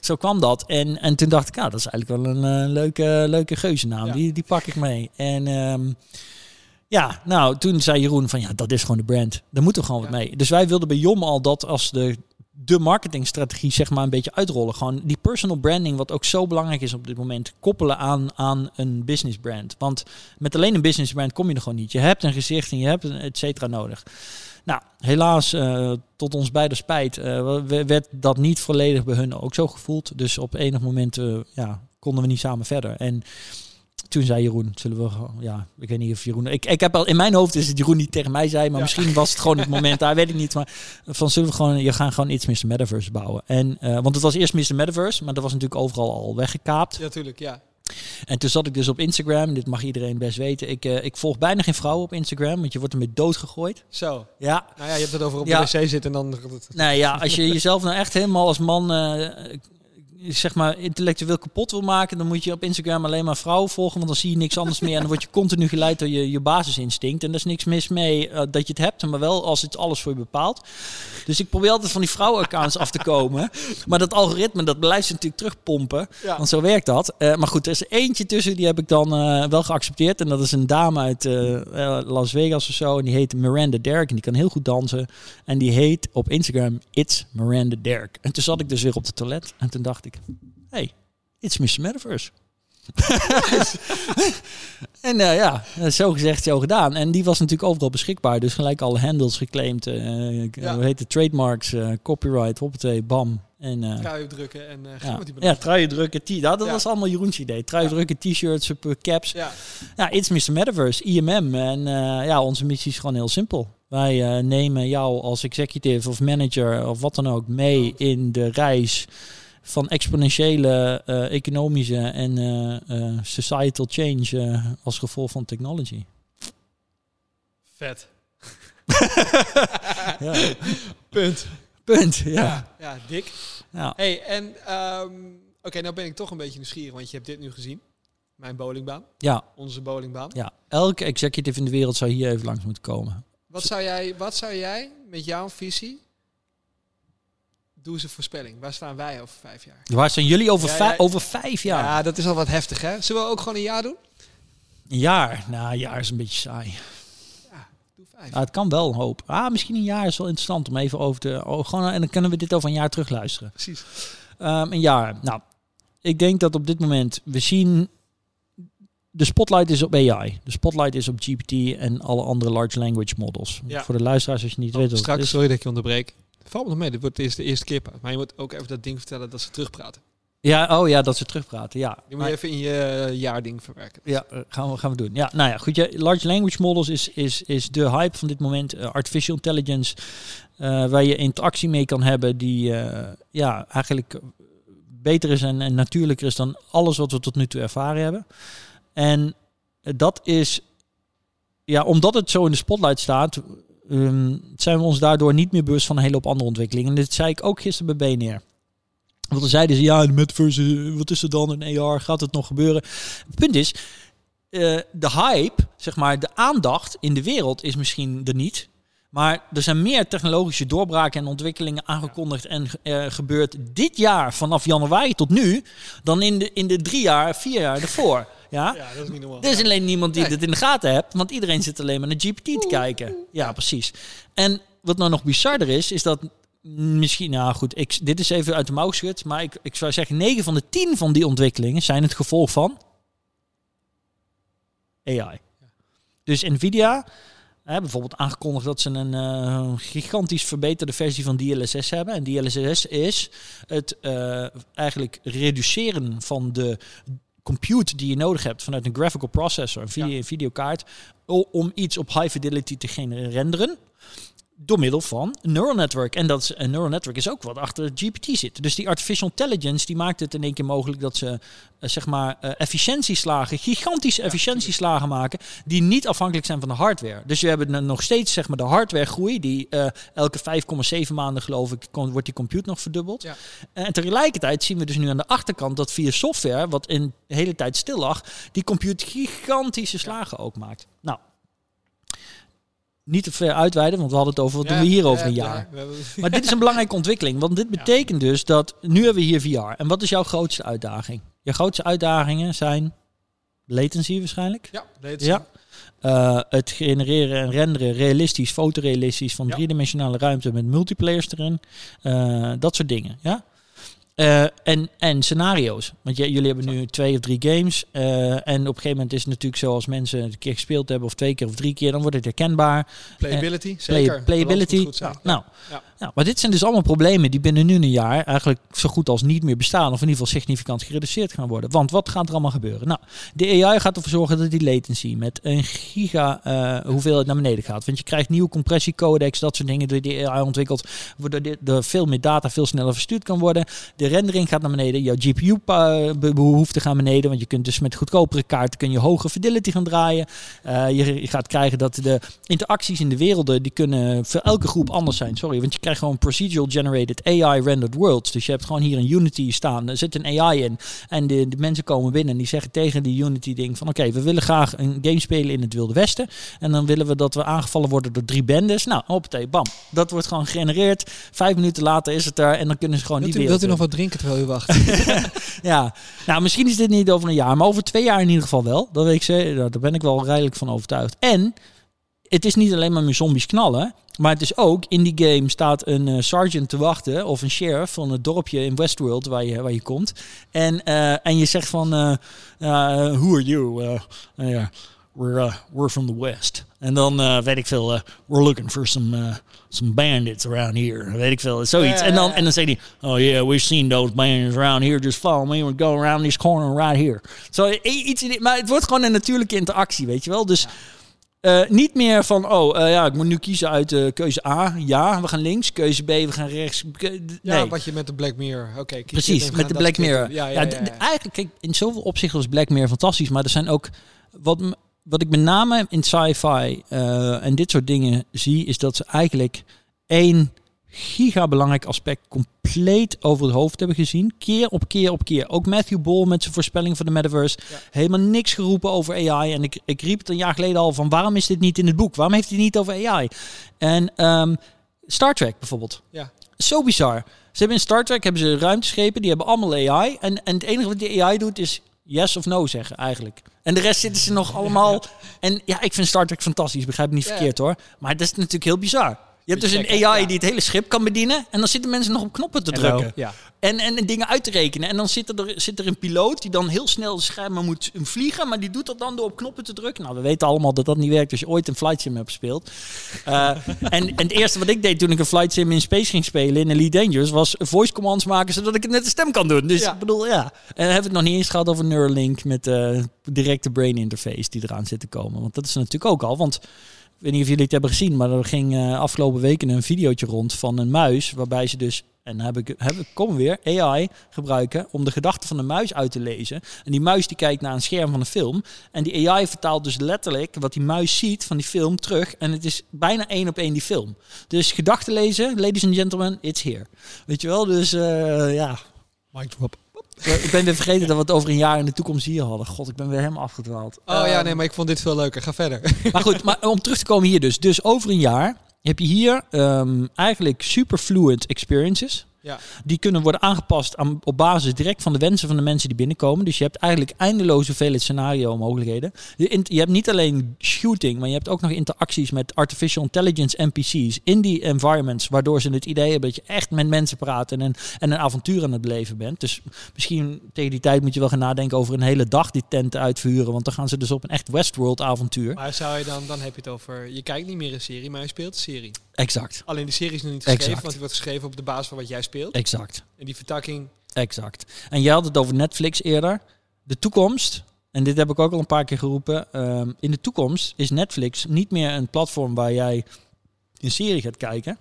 zo kwam dat. En, en toen dacht ik, ja, dat is eigenlijk wel een eh, leuke, leuke geuzennaam. Ja. Die, die pak ik mee. En ehm, ja, nou, toen zei Jeroen van, ja, dat is gewoon de brand. Daar moeten we gewoon Ja. wat mee. Dus wij wilden bij Jom al dat als de de marketingstrategie zeg maar een beetje uitrollen. Gewoon die personal branding, wat ook zo belangrijk is op dit moment, koppelen aan, aan een business brand. Want met alleen een business brand kom je er gewoon niet. Je hebt een gezicht en je hebt een et cetera nodig. Nou, helaas, eh, tot ons beide spijt, we- werd dat niet volledig bij hun ook zo gevoeld. Dus op enig moment eh, ja, konden we niet samen verder. En toen zei Jeroen, zullen we, gewoon- ja, ik weet niet of Jeroen, ik, ik heb al in mijn hoofd is het Jeroen niet tegen mij zei, maar Ja. misschien was het gewoon het moment daar, weet ik niet. Maar van zullen we gewoon, je gaan gewoon iets Mr. Metaverse bouwen. En, eh, want het was eerst Mr. Metaverse, maar dat was natuurlijk overal al weggekaapt. Ja, tuurlijk. Ja. En toen zat ik dus op Instagram, dit mag iedereen best weten. Ik, eh, ik volg bijna geen vrouwen op Instagram, want je wordt ermee doodgegooid. Zo. Ja, Nou ja, je hebt het over op Ja. de wc zitten en dan... nou ja, als je jezelf nou echt helemaal als man, eh, zeg maar, intellectueel kapot wil maken, dan moet je op Instagram alleen maar vrouwen volgen, want dan zie je niks anders meer en dan word je continu geleid door je, je basisinstinct. En daar is niks mis mee eh, dat je het hebt, maar wel als het alles voor je bepaalt. Dus ik probeer altijd van die vrouwenaccounts af te komen. Maar dat algoritme, dat blijft ze natuurlijk terugpompen. Ja. Want zo werkt dat. Eh, maar goed, er is eentje tussen, die heb ik dan eh, wel geaccepteerd. En dat is een dame uit Las Vegas of zo. En die heet Miranda Derk. En die kan heel goed dansen. En die heet op Instagram It's Miranda Derk. En toen zat ik dus weer op de toilet. En toen dacht ik, hey, it's Mr. Metaverse. <laughs> en eh, ja, zo gezegd, zo gedaan. En die was natuurlijk overal beschikbaar. Dus gelijk alle handles geclaimd. eh Ja. Hoe heet het? Trademarks, eh, copyright, hoppatee, bam. En eh, Trui drukken en ja, met die ja truien drukken, t ja, dat Ja. was allemaal Jeroens idee. Truien Ja. drukken, t-shirts, caps. Ja. Ja, It's Mr. Metaverse, IMM. En ja, onze missie is gewoon heel simpel. Wij nemen jou als executive of manager of wat dan ook mee in de reis van exponentiële eh, economische en eh, eh, societal change als gevolg van technology. Vet. <laughs> Ja. Punt. Punt, ja. Ja, ja dik. ja. hey, en... ehm, Oké, nou ben ik toch een beetje nieuwsgierig, want je hebt dit nu gezien. Mijn bowlingbaan. Ja, Onze bowlingbaan. ja. Elke executive in de wereld zou hier even langs moeten komen. Wat, zou jij, wat zou jij met jouw visie... Doe eens een voorspelling. Waar staan wij over vijf jaar? Waar zijn jullie over, Ja, vij- ja. over vijf jaar? Ja, dat is al wat heftig, hè? Zullen we ook gewoon een jaar doen? Een jaar? Nou, een jaar is een beetje saai. Ja, doe vijf. Ja, het kan wel een hoop. Ah, misschien een jaar is wel interessant om even over te... Oh, gewoon, en dan kunnen we dit over een jaar terugluisteren. Precies. Ehm, een jaar. Nou, ik denk dat op dit moment we zien. De spotlight is op AI. De spotlight is op GPT en alle andere large language models. Ja. Voor de luisteraars, als je niet weet wat het Straks, is. sorry dat ik je onderbreek. Valt me nog mee, dit wordt de eerste keer. Maar je moet ook even dat ding vertellen dat ze terugpraten. Ja, oh ja, dat ze terugpraten. Ja, Die moet je even in je eh, jaarding verwerken. ja eh, gaan, we, gaan we doen. Ja, nou ja, goed. Ja, large language models is, is, is de hype van dit moment. Eh, artificial intelligence, waar je interactie mee kan hebben, die ja, eigenlijk beter is en, en natuurlijker is dan alles wat we tot nu toe ervaren hebben. En dat is, ja, omdat het zo in de spotlight staat, ehm, zijn we ons daardoor niet meer bewust van een hele hoop andere ontwikkelingen. En dit zei ik ook gisteren bij BNR. Want dan zeiden ze, ja, de metaverse, wat is er dan in AR? Gaat het nog gebeuren? Het punt is, eh, de hype, zeg maar, de aandacht in de wereld is misschien er niet. Maar er zijn meer technologische doorbraken en ontwikkelingen aangekondigd en eh, gebeurd dit jaar vanaf januari tot nu dan in de, in de drie jaar, vier jaar ervoor. Ja? Ja, dat is niet normaal. Er is alleen niemand die Nee. dit in de gaten hebt, want iedereen zit alleen maar naar GPT te kijken. Ja, precies. En wat nou nog bizarder is, is dat misschien, nou goed, ik, dit is even uit de mouw geschud, maar ik, ik zou zeggen 9 van de 10 van die ontwikkelingen zijn het gevolg van AI. Dus Nvidia hè, bijvoorbeeld aangekondigd dat ze een eh, gigantisch verbeterde versie van DLSS hebben. En DLSS is het eh, eigenlijk reduceren van de compute die je nodig hebt vanuit een graphical processor, een video, videokaart, om iets op high fidelity te gaan renderen. Door middel van een neural network. En dat is, een neural network is ook wat achter GPT zit. Dus die artificial intelligence die maakt het in één keer mogelijk dat ze eh, zeg maar eh, efficiëntieslagen, gigantische efficiëntieslagen maken, die niet afhankelijk zijn van de hardware. Dus we hebben nog steeds zeg maar de hardware groei, die eh, elke 5,7 maanden geloof ik kon- wordt die compute nog verdubbeld. Ja. En tegelijkertijd zien we dus nu aan de achterkant dat via software, wat in de hele tijd stil lag, die compute gigantische slagen ook maakt. Nou, niet te ver uitweiden, want we hadden het over wat doen we hier over een jaar. <laughs> Maar dit is een belangrijke ontwikkeling, want dit betekent dus dat nu hebben we hier VR. En wat is jouw grootste uitdaging? Je grootste uitdagingen zijn latency waarschijnlijk. ja, is- Ja. Eh, het genereren en renderen realistisch, fotorealistisch van Ja. driedimensionale ruimte met multiplayers erin. Eh, dat soort dingen. Ja? Eh, en, en scenario's. Want jullie hebben nu twee of drie games. eh, en op een gegeven moment is het natuurlijk zo als mensen een keer gespeeld hebben, of twee keer of drie keer, dan wordt het herkenbaar. Playability, Play- zeker. playability. Zijn. Nou, Ja. Maar dit zijn dus allemaal problemen die binnen nu een jaar eigenlijk zo goed als niet meer bestaan. Of in ieder geval significant gereduceerd gaan worden. Want wat gaat er allemaal gebeuren? Nou, de AI gaat ervoor zorgen dat die latency met een giga eh, hoeveelheid naar beneden gaat. Want je krijgt nieuwe compressiecodecs, dat soort dingen door die AI ontwikkeld. Waardoor er veel meer data veel sneller verstuurd kan worden. De rendering gaat naar beneden. Jouw GPU-behoeften gaan beneden. Want je kunt dus met goedkopere kaarten kun je hoge fidelity gaan draaien. Eh, je, je gaat krijgen dat de interacties in de werelden, die kunnen voor elke groep anders zijn. Sorry, want je krijgt gewoon procedural generated AI rendered worlds. Dus je hebt gewoon hier een Unity staan, er zit een AI in. En de, de mensen komen binnen en die zeggen tegen die Unity ding van oké, we willen graag een game spelen in het Wilde Westen. En dan willen we dat we aangevallen worden door drie bendes. Nou, hoppatee, bam. Dat wordt gewoon gegenereerd. Vijf minuten later is het er en dan kunnen ze gewoon die u, wereld wilt u nog wat drinken terwijl u wacht? <laughs> Ja, nou misschien is dit niet over een jaar, maar over twee jaar in ieder geval wel. Dat weet ik zeker, daar ben ik wel redelijk van overtuigd. En het is niet alleen maar meer zombies knallen, maar het is ook in die game staat een eh, sergeant te wachten of een sheriff van het dorpje in Westworld waar je, waar je komt. En, eh, en je zegt van, eh, who are you? We're, uh, we're from the West. En dan weet ik veel, we're looking for some, uh, some bandits around here. Weet ik veel, zoiets. En, dan, en dan zegt hij, oh yeah, we've seen those bandits around here. Just follow me, we go around this corner right here. Zo, i- iets in maar het wordt gewoon een natuurlijke interactie, weet je wel. Dus eh, niet meer van, oh eh, ja, ik moet nu kiezen uit eh, keuze A, ja, we gaan links. Keuze B, we gaan rechts. Ja, nee. wat je met de Black Mirror. Oké, Precies, met de Black Mirror. Ja, Ja, eigenlijk, kijk, in zoveel opzichten was Black Mirror fantastisch, maar er zijn ook wat, wat ik met name in sci-fi en dit soort dingen zie, is dat ze eigenlijk één giga belangrijk aspect compleet over het hoofd hebben gezien. Keer op keer op keer. Ook Matthew Ball met zijn voorspelling van de metaverse. Ja. Helemaal niks geroepen over AI. En ik, ik riep het een jaar geleden al van waarom is dit niet in het boek? Waarom heeft hij niet over AI? En ehm, Star Trek bijvoorbeeld. Ja. Zo bizar. Ze hebben in Star Trek hebben ze ruimteschepen, die hebben allemaal AI. En, en het enige wat die AI doet is yes of no zeggen eigenlijk. En de rest zitten ze nog <laughs> allemaal... En ja, ik vind Star Trek fantastisch, begrijp me niet Ja. verkeerd hoor. Maar dat is natuurlijk heel bizar. Je hebt dus een AI ja. die het hele schip kan bedienen. En dan zitten mensen nog op knoppen te drukken. Ja. En, en dingen uit te rekenen. En dan zit er, zit er een piloot die dan heel snel de schermen moet vliegen. Maar die doet dat dan door op knoppen te drukken. Nou, we weten allemaal dat dat niet werkt als je ooit een flight sim hebt gespeeld. Eh, <laughs> en, en het eerste wat ik deed toen ik een flight sim in space ging spelen in Elite Dangerous... was voice commands maken zodat ik het met de stem kan doen. Dus Ja. ik bedoel, ja. En dan hebben we het nog niet eens gehad over Neuralink met de directe brain interface die eraan zit te komen. Want dat is natuurlijk ook al. Want weet niet of jullie het hebben gezien, maar er ging eh, afgelopen weken een videootje rond van een muis. Waarbij ze dus, en heb ik, heb ik kom weer, AI gebruiken om de gedachten van de muis uit te lezen. En die muis die kijkt naar een scherm van een film. En die AI vertaalt dus letterlijk wat die muis ziet van die film terug. En het is bijna één op één die film. Dus gedachten lezen, ladies and gentlemen, it's here. Weet je wel, dus eh, ja. Mic drop. Ik ben weer vergeten dat we het over een jaar in de toekomst hier hadden. God, ik ben weer helemaal afgedwaald. Oh ja, Ehm, nee, maar ik vond dit veel leuker. Ga verder. <laughs> maar goed, maar om terug te komen hier dus. Dus over een jaar heb je hier ehm, eigenlijk super fluid experiences. Ja. Die kunnen worden aangepast aan, op basis direct van de wensen van de mensen die binnenkomen. Dus je hebt eigenlijk eindeloze hoeveelheid scenario mogelijkheden. Je, je hebt niet alleen shooting, maar je hebt ook nog interacties met artificial intelligence NPC's in die environments. Waardoor ze het idee hebben dat je echt met mensen praat en een, en een avontuur aan het beleven bent. Dus misschien tegen die tijd moet je wel gaan nadenken over een hele dag die tenten uitverhuren. Want dan gaan ze dus op een echt Westworld avontuur. Maar zou je dan, dan heb je het over, je kijkt niet meer een serie, maar je speelt een serie. Exact. Alleen die serie is nog niet geschreven, Exact. want die wordt geschreven op de basis van wat jij speelt. Exact. En die vertakking, Exact. En jij had het over Netflix eerder. De toekomst, en dit heb ik ook al een paar keer geroepen. ehm, in de toekomst is Netflix niet meer een platform waar jij een serie gaat kijken.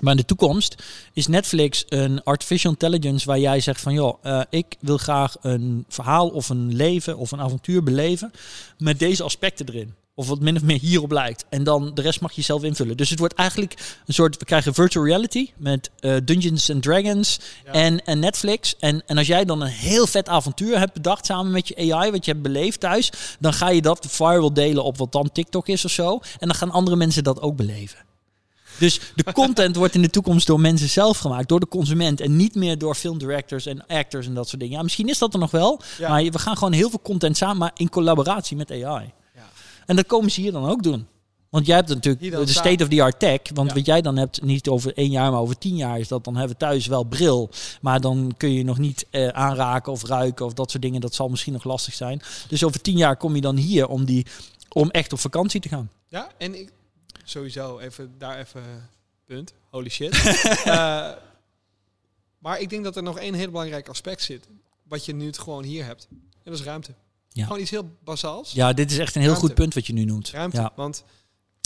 Maar in de toekomst is Netflix een artificial intelligence waar jij zegt van joh, eh, ik wil graag een verhaal of een leven of een avontuur beleven met deze aspecten erin. Of wat min of meer hierop lijkt. En dan de rest mag je zelf invullen. Dus het wordt eigenlijk een soort, we krijgen virtual reality met eh, Dungeons and Dragons Ja. en, en Netflix. En, en als jij dan een heel vet avontuur hebt bedacht samen met je AI, wat je hebt beleefd thuis, dan ga je dat viral delen op wat dan TikTok is of zo. En dan gaan andere mensen dat ook beleven. Dus de <laughs> content wordt in de toekomst door mensen zelf gemaakt, door de consument. En niet meer door filmdirectors en actors en dat soort dingen. Ja, misschien is dat er nog wel. Ja. Maar we gaan gewoon heel veel content samen, maar in collaboratie met AI. En dat komen ze hier dan ook doen. Want jij hebt natuurlijk de samen. state-of-the-art tech. Want Ja. wat jij dan hebt, niet over één jaar, maar over tien jaar is dat. Dan hebben we thuis wel bril. Maar dan kun je nog niet eh, aanraken of ruiken of dat soort dingen. Dat zal misschien nog lastig zijn. Dus over tien jaar kom je dan hier om, die, om echt op vakantie te gaan. Ja, en ik sowieso even daar even punt. Holy shit. <laughs> Eh, maar ik denk dat er nog één heel belangrijk aspect zit. Wat je nu het gewoon hier hebt. En dat is ruimte. Ja. Gewoon iets heel basaals. Ja, dit is echt een heel Ruimte. goed punt wat je nu noemt. Ruimte. Ja. Want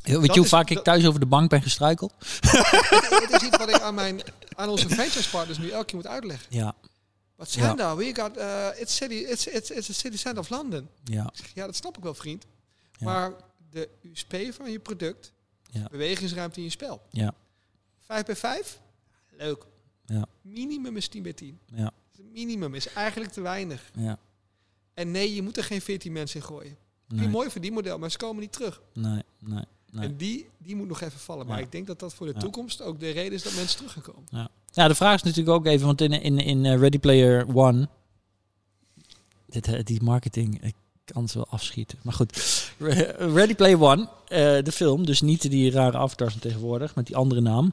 Weet je hoe is- vaak ik thuis over de bank ben gestruikeld? het, is iets wat ik aan, mijn, aan onze franchise partners nu elke keer moet uitleggen. Ja, Wat zijn Ja. nou? We got, uh, it's, city, it's, it's, it's a city center of London. ja, ja, dat snap ik wel, vriend. Ja. Maar de USP van je product, Ja. bewegingsruimte in je spel. Ja. 5 bij 5? Leuk. Ja. Minimum is 10 bij 10. ja, Het minimum is eigenlijk te weinig. ja. En nee, je moet er geen 14 mensen in gooien. Nee, mooi verdienmodel, maar ze komen niet terug. nee, nee. nee. En die, die moet nog even vallen. Maar Ja. ik denk dat dat voor de Ja. toekomst ook de reden is dat mensen terug gaan komen. Ja, de vraag is natuurlijk ook even, want in, in, in eh, Ready Player One, dit, eh, die marketing, ik kan het wel afschieten. Maar goed, Re- Ready Player One, eh, de film, dus niet die rare avatars van tegenwoordig, met die andere naam.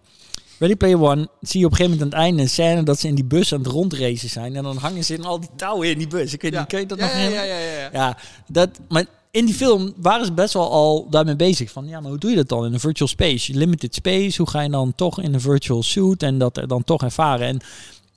Ready Player One zie je op een gegeven moment aan het einde een scène dat ze in die bus aan het rondracen zijn. En dan hangen ze in al die touwen in die bus. Ik weet niet, kun je dat ja, nog ja, ja, ja, ja, ja. Dat, maar in die film waren ze best wel al daarmee bezig. Van ja, maar hoe doe je dat dan in een virtual space? Limited space, hoe ga je dan toch in een virtual suit en dat dan toch ervaren? En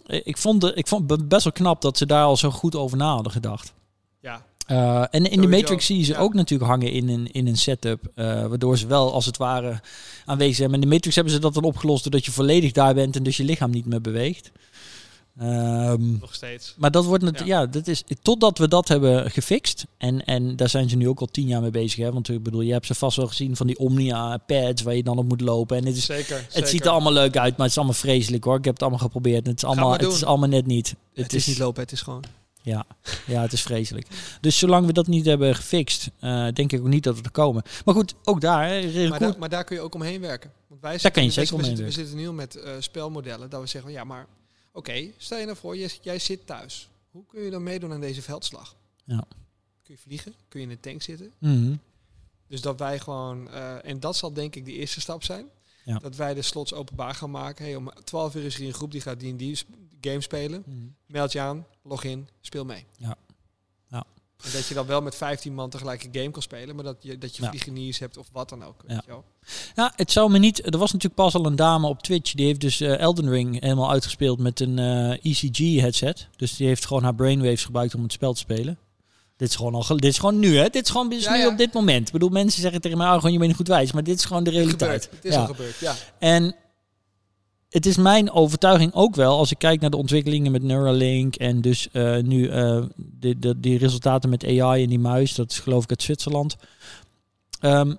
eh, ik vond, het, ik vond het best wel knap dat ze daar al zo goed over na hadden gedacht. Ja. Eh, en in de Matrix zie je ze ja. ook natuurlijk hangen in een, in een setup. eh, waardoor ze wel als het ware aanwezig zijn. Maar in de Matrix hebben ze dat dan opgelost doordat je volledig daar bent en dus je lichaam niet meer beweegt. Ehm, Nog steeds. maar dat wordt natuurlijk, Ja. ja. dat is totdat we dat hebben gefixt. En, en daar zijn ze nu ook al tien jaar mee bezig. Hè? Want ik bedoel, je hebt ze vast wel gezien van die Omnia pads waar je dan op moet lopen. En het, is, Zeker. het ziet er allemaal leuk uit, maar het is allemaal vreselijk hoor. Ik heb het allemaal geprobeerd. en Het is allemaal, maar het is allemaal net niet. Het, is niet lopen, het is gewoon. Ja, ja, het is vreselijk. Dus zolang we dat niet hebben gefixt, eh, denk ik ook niet dat we er komen. Maar goed, ook daar. hè, Maar, daar- maar daar kun je ook omheen werken. Want wij Daar kan je zitten- zeker we omheen zitten, we zitten nu al met eh, spelmodellen dat we zeggen, ja, maar oké, stel je nou voor, jij, jij zit thuis. Hoe kun je dan meedoen aan deze veldslag? Ja. Kun je vliegen? Kun je in een tank zitten? Mhm. Dus dat wij gewoon, eh, en dat zal denk ik de eerste stap zijn. Ja. Dat wij de slots openbaar gaan maken. Hey, om 12 uur is er een groep die gaat die sp- game spelen. Mhm. Meld je aan, log in, speel mee. Ja. Ja. En dat je dan wel met 15 man tegelijk een game kan spelen, maar dat je, dat je Ja. vliegeniers hebt of wat dan ook. Ja. Weet je wel. Ja, het zou me niet. Er was natuurlijk pas al een dame op Twitch. Die heeft dus eh, Elden Ring helemaal uitgespeeld met een eh, ECG headset. Dus die heeft gewoon haar brainwaves gebruikt om het spel te spelen. Dit is gewoon al. Dit is gewoon nu, hè? Dit is gewoon dit is Ja, nu ja. op dit moment. Ik bedoel, mensen zeggen tegen mij, oh, gewoon je bent goed wijs, maar dit is gewoon de Het realiteit. gebeurt. Het is Ja. al gebeurd, ja. En het is mijn overtuiging ook wel, als ik kijk naar de ontwikkelingen met Neuralink en dus eh, nu eh, die, die, die resultaten met AI en die muis, dat is geloof ik uit Zwitserland. Ehm,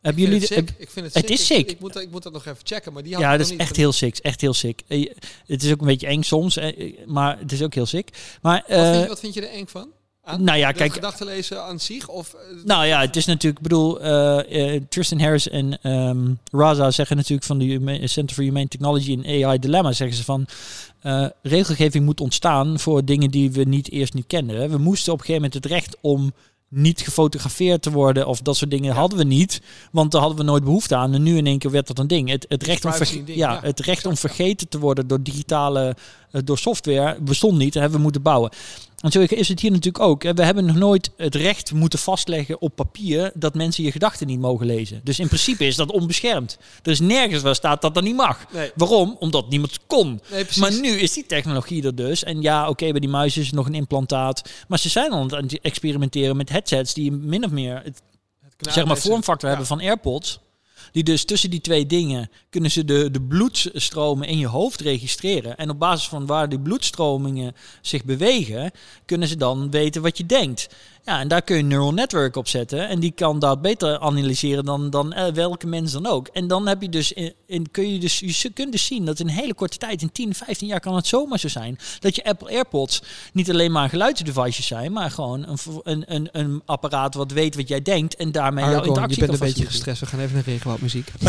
hebben jullie het. Ik vind het is sick. Ik, moet, dat- ik moet dat nog even checken, maar die had Ja, dat is niet. echt heel sick. Echt heel sick. Eh, Het is ook een beetje eng soms, maar het is ook heel sick. Maar Wat, vind je, wat vind je er eng van? Aan nou ja, kijk, gedachten lezen aan zich? Of, eh, Nou ja, het is natuurlijk, ik bedoel, eh, eh, Tristan Harris en ehm, Raza zeggen natuurlijk van de Center for Humane Technology en AI Dilemma, zeggen ze van, regelgeving moet ontstaan voor dingen die we niet eerst niet kenden. We moesten op een gegeven moment het recht om niet gefotografeerd te worden of dat soort dingen hadden we niet, want daar hadden we nooit behoefte aan. En nu in één keer werd dat een ding. Het, het, recht, om, ding, ja, ja. het recht om vergeten te worden door digitale, door software bestond niet. Hebben we moeten bouwen. En zo is het hier natuurlijk ook. We hebben nog nooit het recht moeten vastleggen op papier dat mensen je gedachten niet mogen lezen. Dus in principe is dat onbeschermd. Er is nergens waar staat dat dat niet mag. nee, Waarom? Omdat niemand kon. nee. Maar nu is die technologie er dus. En ja, oké, bij die muis is het nog een implantaat. Maar ze zijn al aan het experimenteren met headsets die min of meer het zeg maar vormfactor ja. hebben van AirPods. Die dus tussen die twee dingen kunnen ze de, de bloedstromen in je hoofd registreren. En op basis van waar die bloedstromingen zich bewegen, kunnen ze dan weten wat je denkt. Ja, en daar kun je een neural network op zetten. En die kan dat beter analyseren dan, dan eh, welke mens dan ook. En dan heb je dus, in, in- kun je dus, je kunt dus zien dat in een hele korte tijd, in 10, 15 jaar kan het zomaar zo zijn, dat je Apple AirPods niet alleen maar geluidsdevices zijn, maar gewoon een, een, een, een apparaat wat weet wat jij denkt en daarmee jouw Argon, je interactie bent kan een beetje gestrest. We gaan even naar regenwoud muziek. <laughs>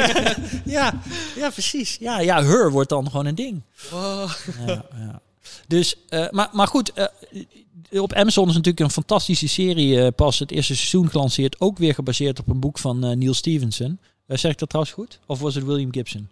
<laughs> Ja, ja, precies. Ja, ja, her wordt dan gewoon een ding. Oh. Ja, ja. Dus, eh, maar, maar goed, eh, op Amazon is natuurlijk een fantastische serie eh, pas het eerste seizoen gelanceerd. Ook weer gebaseerd op een boek van Neil Stevenson. Zeg ik dat trouwens goed? Of was het William Gibson?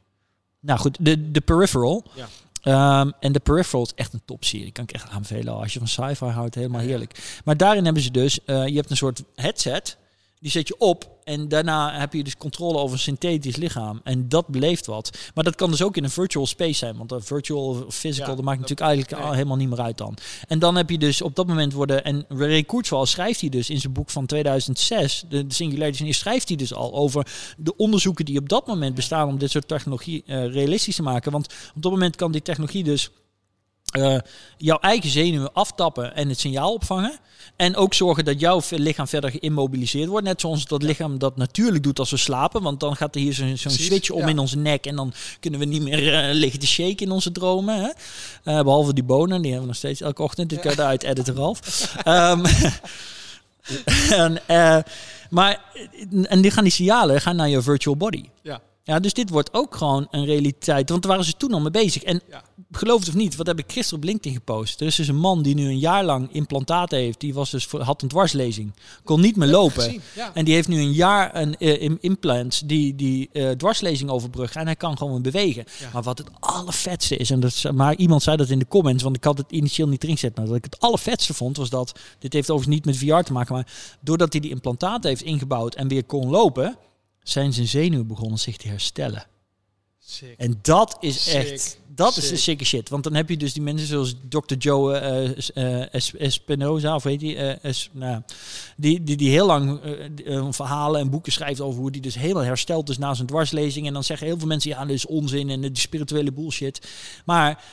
Nou goed, de, de Peripheral. Ja. Ehm, en de Peripheral is echt een topserie. Kan ik echt aanbevelen. Als je van sci-fi houdt, helemaal heerlijk. Maar daarin hebben ze dus, je hebt een soort headset. Die zet je op en daarna heb je dus controle over een synthetisch lichaam. En dat beleeft wat. Maar dat kan dus ook in een virtual space zijn. Want een virtual of physical, Ja, dat maakt dat- natuurlijk eigenlijk nee. helemaal niet meer uit dan. En dan heb je dus op dat moment worden... En Ray Kurzweil schrijft hij dus in zijn boek van 2006... De, de Singularity, schrijft hij dus al over de onderzoeken die op dat moment bestaan... om dit soort technologie eh, realistisch te maken. Want op dat moment kan die technologie dus... eh, jouw eigen zenuwen aftappen en het signaal opvangen. En ook zorgen dat jouw lichaam verder geïmmobiliseerd wordt. Net zoals dat lichaam dat natuurlijk doet als we slapen. Want dan gaat er hier zo'n switch om ja. in onze nek. En dan kunnen we niet meer eh, liggen te shaken in onze dromen. Hè? Eh, behalve die bonen, die hebben we nog steeds elke ochtend. Dit kan je eruit editen, <laughs> Ralf. Ehm, <laughs> en, maar, en die gaan die signalen gaan naar je virtual body. Ja. Ja, dus dit wordt ook gewoon een realiteit. Want daar waren ze toen al mee bezig. En Ja. geloof het of niet, wat heb ik gisteren op LinkedIn gepost? Er is dus een man die nu een jaar lang implantaten heeft. Die was dus voor, had een dwarslezing. Kon niet meer lopen. Gezien, ja. En die heeft nu een jaar een eh, im- implant die, die eh, dwarslezing overbruggen. En hij kan gewoon bewegen. Ja. Maar wat het allervetste is, en dat, maar iemand zei dat in de comments, want ik had het initieel niet erin gezet. Maar dat ik het allervetste vond, was dat, dit heeft overigens niet met VR te maken, maar doordat hij die implantaten heeft ingebouwd en weer kon lopen, zijn zijn zenuwen begonnen zich te herstellen. Sick. En dat is Sick. echt, dat is de Sick. sikke shit. Want dan heb je dus die mensen zoals Dr. Joe eh, eh, Es- Espinoza, of weet die, eh, Es- nou, die, die, die heel lang verhalen en boeken schrijft over hoe die dus helemaal hersteld is na zijn dwarslezing. En dan zeggen heel veel mensen, ja, dat is onzin en die spirituele bullshit. Maar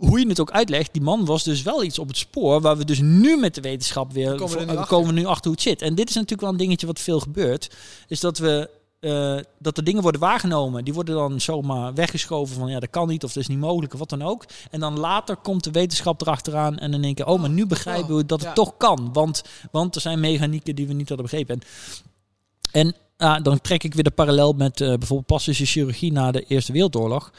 hoe, je het ook uitlegt, die man was dus wel iets op het spoor waar we dus nu met de wetenschap weer Komen we nu achter. komen we nu achter hoe het zit. En dit is natuurlijk wel een dingetje wat veel gebeurt, is dat we eh, dat er dingen worden waargenomen, die worden dan zomaar weggeschoven van ja dat kan niet of dat is niet mogelijk of wat dan ook. En dan later komt de wetenschap erachteraan en dan denken oh maar nu begrijpen we dat het Ja. toch kan, want want er zijn mechanieken die we niet hadden begrepen. En, en ah, dan trek ik weer de parallel met eh, bijvoorbeeld plastische chirurgie na de Eerste Wereldoorlog.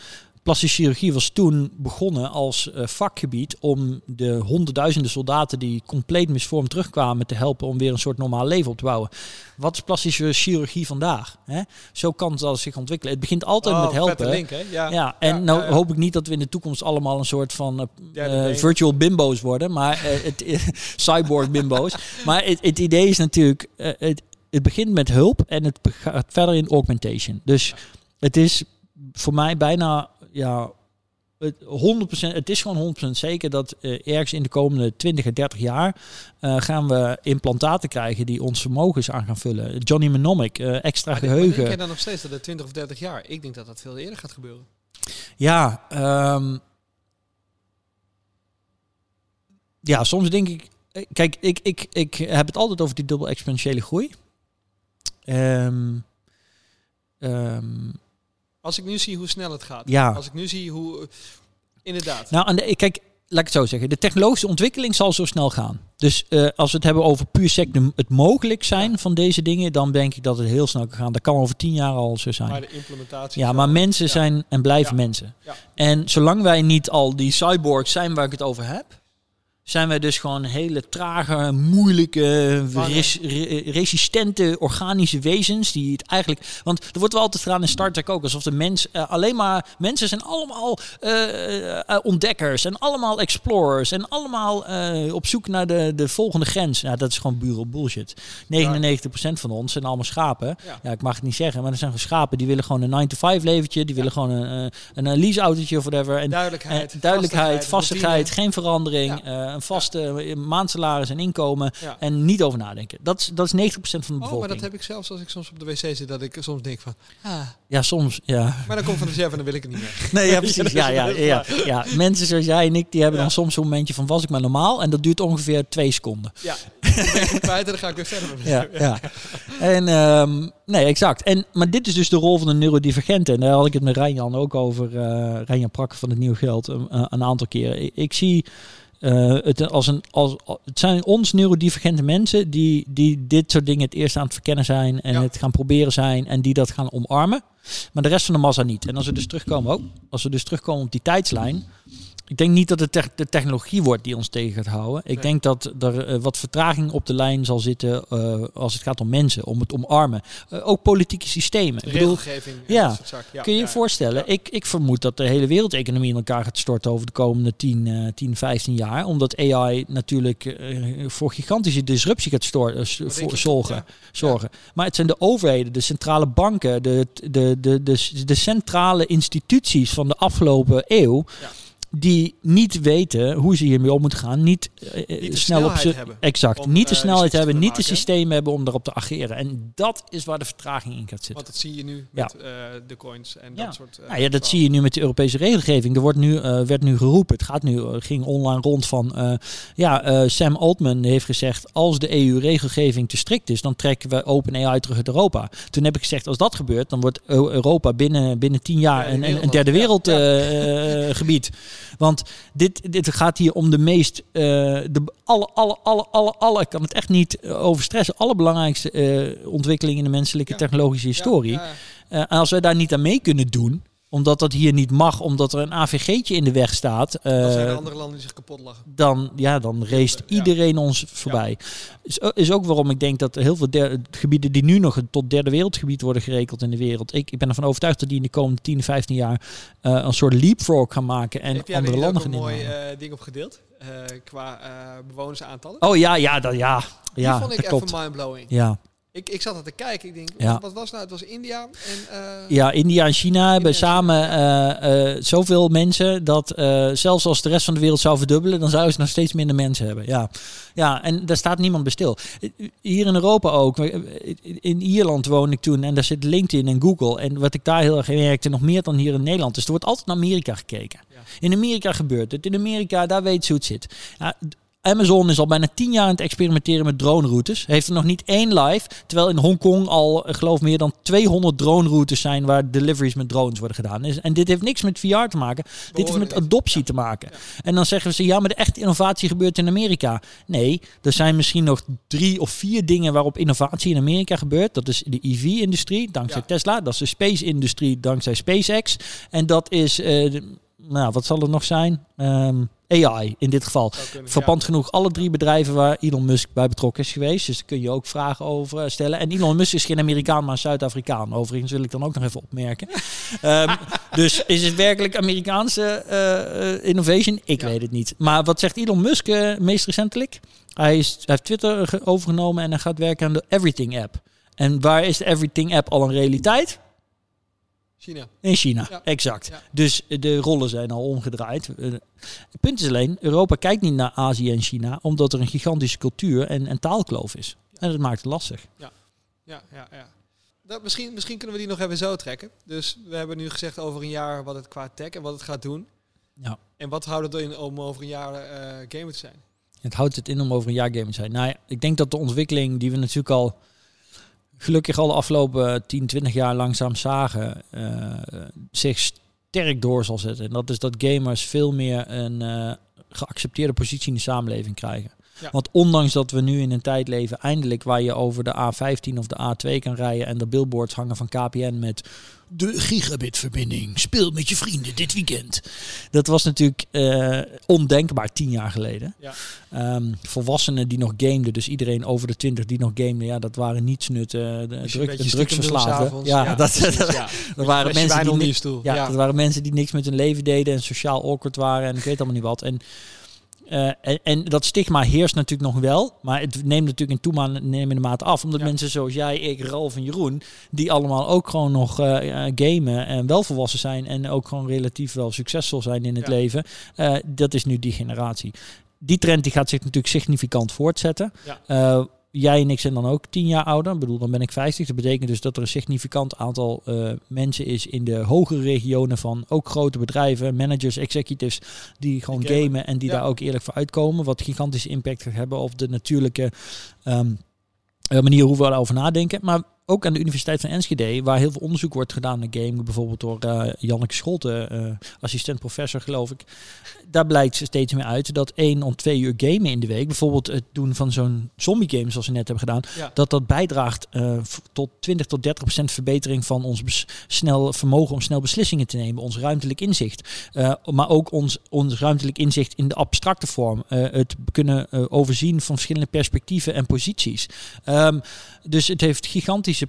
Plastische chirurgie was toen begonnen als eh, vakgebied om de honderdduizenden soldaten die compleet misvormd terugkwamen te helpen om weer een soort normaal leven op te bouwen. Wat is plastische chirurgie vandaag? Hè? Zo kan het zich ontwikkelen. Het begint altijd Oh, met helpen. link, hè? Ja. Ja, en Ja, nou ja, hoop ik niet dat we in de toekomst allemaal een soort van eh, eh, virtual bimbo's worden, maar het <laughs> cyborg bimbo's. maar het, het idee is natuurlijk, het, het begint met hulp en het gaat verder in augmentation. Dus het is voor mij bijna ja, het 100%, het is gewoon 100% zeker dat eh, ergens in de komende 20 en 30 jaar eh, gaan we implantaten krijgen die ons vermogens aan gaan vullen. Johnny Mnemonic, eh, extra Maar geheugen. Denk jij dan nog steeds dat het 20 of 30 jaar? Ik denk dat dat veel eerder gaat gebeuren. Ja, ehm, ja, soms denk ik. Kijk, ik, ik, ik heb het altijd over die dubbel exponentiële groei. Ehm, ehm, Als ik nu zie hoe snel het gaat. Ja. Als ik nu zie hoe... Inderdaad. nou, aan de, kijk, laat ik het zo zeggen. De technologische ontwikkeling zal zo snel gaan. Dus eh, als we het hebben over puur sec de- het mogelijk zijn van deze dingen, dan denk ik dat het heel snel kan gaan. Dat kan over tien jaar al zo zijn. maar de implementatie... Ja, maar mensen Ja. zijn en blijven Ja. mensen. Ja. En zolang wij niet al die cyborgs zijn waar ik het over heb, zijn wij dus gewoon hele trage, moeilijke, Vangen. res- re- resistente organische wezens die het eigenlijk. Want er wordt wel altijd gedaan in Star Trek ook alsof de mens eh, alleen maar mensen zijn allemaal eh, eh, ontdekkers en allemaal explorers en allemaal op zoek naar de, de volgende grens. Ja, dat is gewoon bureau bullshit. 99% van ons zijn allemaal schapen. Ja. Ja, ik mag het niet zeggen, maar er zijn gewoon schapen die willen gewoon een 9-to-5 leventje, die willen gewoon een, een, leaseautootje of whatever. En Duidelijkheid. en duidelijkheid, vastigheid, routine. geen verandering, Ja. Eh, een vaste eh, maandsalaris en inkomen Ja. en niet over nadenken. Dat is, dat is 90% van de Oh, maar bevolking. dat heb ik zelfs als ik soms op de wc zit, dat ik soms denk van... Ah, Ja, soms, ja. maar dan komt van de chef en dan wil ik het niet meer. <laughs> Nee, ja, <laughs> precies. Ja, ja, ja, ja. Mensen zoals jij en ik, die hebben dan soms zo'n momentje van was ik maar normaal. En dat duurt ongeveer twee seconden. Ja, kwijt dan ga ik weer verder. Ja, ja. En, ehm, nee, exact. En, maar dit is dus de rol van de neurodivergente. En daar had ik het met Rijnjan ook over. eh Rijnjan Prakker van het Nieuw Geld een, een aantal keren. Ik, ik zie eh, het als een... Als, het zijn ons neurodivergente mensen die, die dit soort dingen het eerst aan het verkennen zijn. En Ja. het gaan proberen zijn. En die dat gaan omarmen. Maar de rest van de massa niet. En als we dus terugkomen ook. Als we dus terugkomen op die tijdslijn. Ik denk niet dat het de technologie wordt die ons tegen gaat houden. Ik Nee. denk dat er eh, wat vertraging op de lijn zal zitten eh, als het gaat om mensen, om het omarmen. Eh, ook politieke systemen. Ik bedoel, ja. kun je je voorstellen? ja. Ik, ik vermoed dat de hele wereldeconomie in elkaar gaat storten over de komende 10, eh 10 15 jaar. Omdat AI natuurlijk voor gigantische disruptie gaat zorgen. zorgen. Maar het zijn de overheden, de centrale banken, de, de, de, de, de centrale instituties van de afgelopen eeuw. Die niet weten hoe ze hiermee om moeten gaan. Niet, eh, eh, Niet snel op ze. Exact. om, niet de eh, snelheid hebben, niet de systemen hebben om daarop te ageren. En dat is waar de vertraging in gaat zitten. Want dat zie je nu met de coins en dat soort... Nou ja, dat zie je nu met de Europese regelgeving. Er wordt nu, werd nu geroepen, het gaat nu, ging online rond van, ja, Sam Altman heeft gezegd, als de EU-regelgeving te strikt is, dan trekken we OpenAI terug uit Europa. Toen heb ik gezegd, als dat gebeurt, dan wordt Eu- Europa binnen, binnen tien jaar een, een, derde Ja, wereld ja. Want dit, dit gaat hier om de meest, eh, de alle, alle, alle, alle, alle, ik kan het echt niet eh, over stressen, allerbelangrijkste eh ontwikkelingen in de menselijke Ja. technologische historie. ja, ja. En als wij daar niet aan mee kunnen doen, omdat dat hier niet mag, omdat er een AVG'tje in de weg staat, eh, Dan zijn er andere landen die zich kapot lachen. dan, ja, dan race Ja. iedereen ons voorbij. Is, is ook waarom ik denk dat heel veel derde, gebieden die nu nog tot derde wereldgebied worden gerekeld in de wereld. Ik, ik ben ervan overtuigd dat die in de komende 10, 15 jaar eh, een soort leapfrog gaan maken en Heeft andere er landen gaan een mooi eh, ding op gedeeld? eh, qua eh, bewonersaantallen? Oh ja, ja, dat, ja. Die ja vond ik dat even mindblowing. Ja, Ik, ik zat er te kijken. Ik denk, Ja. wat, was nou? Het was India en... eh, Ja, India en China hebben en samen eh, eh, zoveel mensen dat zelfs als de rest van de wereld zou verdubbelen, dan zouden ze nog steeds minder mensen hebben. Ja, ja en daar staat niemand bij stil. Hier in Europa ook. In Ierland woon ik toen en daar zit LinkedIn en Google. En wat ik daar heel erg merkte, nog meer dan hier in Nederland, is er wordt altijd naar Amerika gekeken. Ja. In Amerika gebeurt het. In Amerika, daar weet ze hoe het zit. Ja, Amazon is al bijna tien jaar aan het experimenteren met drone-routes. Heeft er nog niet één live. Terwijl in Hongkong al, eh, geloof meer dan 200 drone-routes zijn waar deliveries met drones worden gedaan. En dit heeft niks met VR te maken. Dit heeft met adoptie te maken. En dan zeggen ze, ja, maar de echte innovatie gebeurt in Amerika. Nee, er zijn misschien nog drie of vier dingen waarop innovatie in Amerika gebeurt. Dat is de EV-industrie, dankzij Ja. Tesla. Dat is de space-industrie, dankzij SpaceX. En dat is, eh, de- nou, wat zal het nog zijn? Ehm, AI in dit geval. Verpand genoeg alle drie bedrijven waar Elon Musk bij betrokken is geweest. Dus daar kun je ook vragen over eh, stellen. En Elon Musk is geen Amerikaan, maar Zuid-Afrikaan. Overigens wil ik dan ook nog even opmerken. <laughs> Ehm, dus is het werkelijk Amerikaanse eh, innovation? Ik Ja. weet het niet. Maar wat zegt Elon Musk meest recentelijk? Hij, is, hij heeft Twitter ge- overgenomen en hij gaat werken aan de Everything app. En waar is de Everything app al een realiteit? China. In China, Ja. exact. Ja. Dus eh, de rollen zijn al omgedraaid. Eh, Het punt is alleen, Europa kijkt niet naar Azië en China, omdat er een gigantische cultuur en, en taalkloof is. En dat maakt het lastig. Ja, ja, ja. Dat, misschien, misschien kunnen we die nog even zo trekken. Dus we hebben nu gezegd over een jaar wat het qua tech en wat het gaat doen. Ja. En wat houdt het in om over een jaar eh gamer te zijn? Het houdt het in om over een jaar gamer te zijn. Nou ja, ik denk dat de ontwikkeling die we natuurlijk al gelukkig al de afgelopen 10, 20 jaar langzaam zagen, eh, zich sterk door zal zetten. En dat is dat gamers veel meer een eh, geaccepteerde positie in de samenleving krijgen. Ja. Want ondanks dat we nu in een tijd leven, eindelijk waar je over de A15 of de A2 kan rijden en de billboards hangen van KPN met de gigabitverbinding. Speel met je vrienden dit weekend. Dat was natuurlijk eh, ondenkbaar tien jaar geleden. Ja. Ehm, volwassenen die nog gameden, dus iedereen over de 20 die nog gameden, ja, dat waren nietsnut, de Moest je een druk, drugsverslaafden. s'avonds. Ja, dat, precies, dat, ja. <laughs> dat waren mensen die ja, Ja. dat waren mensen die niks met hun leven deden en sociaal awkward waren en ik weet allemaal niet wat. En, eh, en, en dat stigma heerst natuurlijk nog wel, maar het neemt natuurlijk in toenemende mate af. Omdat Ja. mensen zoals jij, ik, Ralf en Jeroen, die allemaal ook gewoon nog eh, eh, gamen en wel volwassen zijn en ook gewoon relatief wel succesvol zijn in het Ja. leven, dat is nu die generatie. Die trend die gaat zich natuurlijk significant voortzetten. Ja. Jij en ik zijn dan ook tien jaar ouder. Ik bedoel, dan ben ik 50. Dat betekent dus dat er een significant aantal eh, mensen is in de hogere regionen van ook grote bedrijven, managers, executives, die gewoon Die gamen. gamen en die Ja. daar ook eerlijk voor uitkomen. Wat gigantische impact gaat hebben op de natuurlijke ehm, eh, manier hoe we erover nadenken. Maar ook aan de Universiteit van Enschede, waar heel veel onderzoek wordt gedaan naar gaming, bijvoorbeeld door eh Janneke Scholte, eh, assistent-professor geloof ik. Daar blijkt steeds meer uit dat één om twee uur gamen in de week, bijvoorbeeld het doen van zo'n zombie game zoals we net hebben gedaan, Ja. dat dat bijdraagt eh, tot 20 tot 30 procent verbetering van ons snel vermogen om snel beslissingen te nemen, ons ruimtelijk inzicht. Maar ook ons, ons ruimtelijk inzicht in de abstracte vorm. Het kunnen overzien van verschillende perspectieven en posities. Ehm, dus het heeft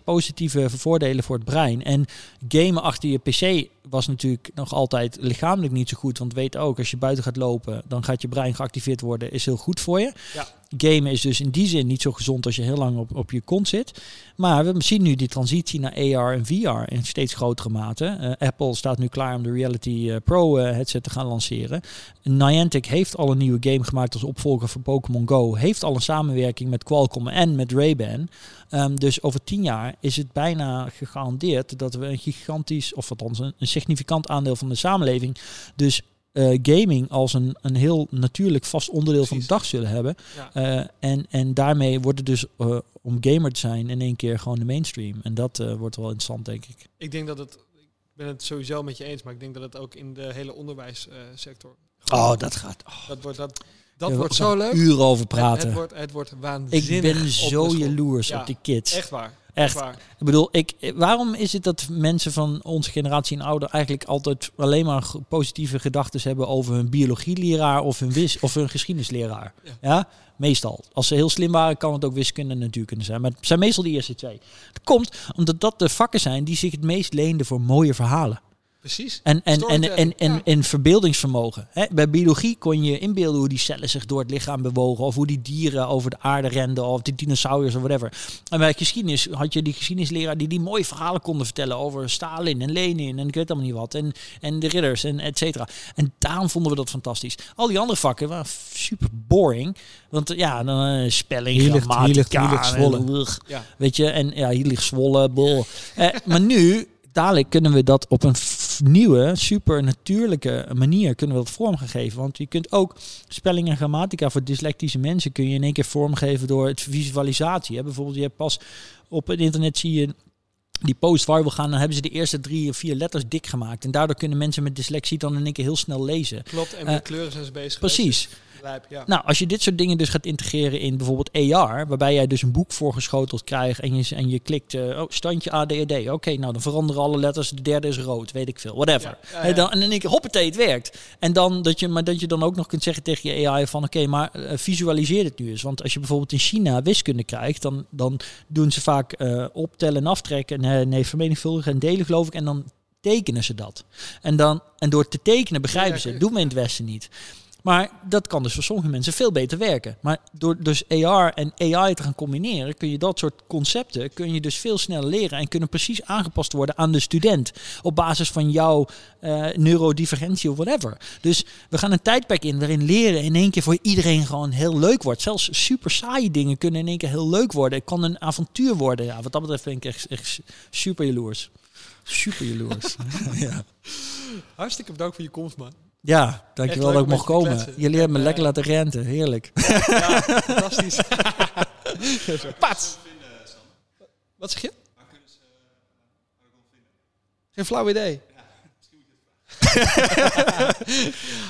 positieve voordelen voor het brein. En gamen achter je PC was natuurlijk nog altijd lichamelijk niet zo goed. Want weet ook, als je buiten gaat lopen, dan gaat je brein geactiveerd worden. Is heel goed voor je. Ja. Gamen is dus in die zin niet zo gezond als je heel lang op, op je kont zit. Maar we zien nu die transitie naar AR en VR in steeds grotere mate. Eh, Apple staat nu klaar om de Reality eh, Pro eh, headset te gaan lanceren. Niantic heeft al een nieuwe game gemaakt als opvolger van Pokémon Go. Heeft al een samenwerking met Qualcomm en met Ray-Ban. Ehm, dus over tien jaar is het bijna gegarandeerd dat we een gigantisch, of althans een, een significant aandeel van de samenleving, dus eh, gaming als een, een heel natuurlijk vast onderdeel van de dag zullen hebben. Ja. Eh, en, en daarmee wordt het dus eh, om gamer te zijn in één keer gewoon de mainstream. En dat wordt wel interessant, denk ik. Ik denk dat het, ik ben het sowieso met je eens, maar ik denk dat het ook in de hele onderwijssector. Oh, dat gaat. oh, dat wordt, dat, dat wordt zo leuk. Uren over praten. het wordt, het wordt waanzinnig. ik ben zo jaloers Ja, op die kids. Echt waar. Echt. waar. Ik bedoel, ik, waarom is het dat mensen van onze generatie en ouder eigenlijk altijd alleen maar positieve gedachten hebben over hun biologieleraar of hun, wis of hun geschiedenisleraar? Ja. Ja. meestal. Als ze heel slim waren, kan het ook wiskunde en natuurkunde zijn. Maar het zijn meestal de eerste twee. Het komt omdat dat de vakken zijn die zich het meest leenden voor mooie verhalen. Precies. En, en, en, en, en, ja. en verbeeldingsvermogen. Hè? Bij biologie kon je inbeelden hoe die cellen zich door het lichaam bewogen. Of hoe die dieren over de aarde renden. Of die dinosauriërs of whatever. En bij geschiedenis had je die geschiedenisleraar die die mooie verhalen konden vertellen over Stalin en Lenin en ik weet allemaal niet wat. En, en de ridders en et cetera. En daarom vonden we dat fantastisch. Al die andere vakken waren super boring. Want ja, dan eh, spelling, Hier ligt- hier ligt- hier grammatica, ligt Zwolle. en ugh. Ja. Weet je, en ja, hier ligt Zwolle, bol. Eh, maar nu, dadelijk kunnen we dat op een nieuwe, super natuurlijke manier kunnen we dat vormgeven. Want je kunt ook spelling en grammatica voor dyslectische mensen kun je in één keer vormgeven door het visualisatie. Hè. Bijvoorbeeld, je hebt pas op het internet zie je die post viral gaan, dan hebben ze de eerste drie of vier letters dik gemaakt. En daardoor kunnen mensen met dyslexie dan in één keer heel snel lezen. Klopt, en Eh, met kleuren zijn ze bezig. Precies. Lijp, ja. Nou, als je dit soort dingen dus gaat integreren in bijvoorbeeld AR, waarbij jij dus een boek voorgeschoteld krijgt en je, en je klikt, eh, oh, standje ADHD. Oké, nou dan veranderen alle letters, de derde is rood, weet ik veel, whatever. Ja, ja, Hey, ja. dan, en dan denk ik, hoppatee, het werkt. En dan dat je, maar dat je dan ook nog kunt zeggen tegen je AI van, oké, maar eh, visualiseer het nu eens. Want als je bijvoorbeeld in China wiskunde krijgt, dan, dan doen ze vaak eh, optellen en aftrekken, en, eh, nee, vermenigvuldigen en delen geloof ik, en dan tekenen ze dat. En, dan, en door te tekenen begrijpen ze, doen we in het Westen niet. Maar dat kan dus voor sommige mensen veel beter werken. Maar door dus AR en AI te gaan combineren, kun je dat soort concepten kun je dus veel sneller leren en kunnen precies aangepast worden aan de student op basis van jouw eh, neurodivergentie of whatever. Dus we gaan een tijdperk in waarin leren in één keer voor iedereen gewoon heel leuk wordt. Zelfs super saaie dingen kunnen in één keer heel leuk worden. Het kan een avontuur worden. Ja, wat dat betreft ben ik echt, echt super jaloers. Super jaloers. <laughs> ja. Hartstikke bedankt voor je komst, man. Ja, dankjewel dat ik mocht komen. kletsen. Jullie hebben me En, lekker laten renten. Heerlijk. Ja, fantastisch. <laughs> Pats. Wat zeg je? Geen flauw idee. <laughs>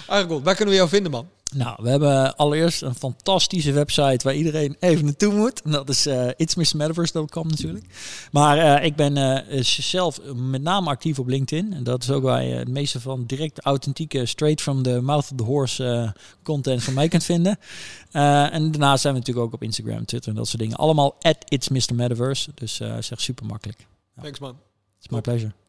Argon, waar kunnen we jou vinden, man? Nou, we hebben allereerst een fantastische website waar iedereen even naartoe moet. En dat is uh, itsmrmetaverse.com natuurlijk. Maar eh, ik ben eh, zelf met name actief op LinkedIn. En dat is ook waar je het meeste van direct authentieke, straight from the mouth of the horse eh, content van mij kunt vinden. Eh, en daarnaast zijn we natuurlijk ook op Instagram, Twitter en dat soort dingen. Allemaal at itsmrmetaverse. Dus zeg super makkelijk. Thanks, man. It's my pleasure.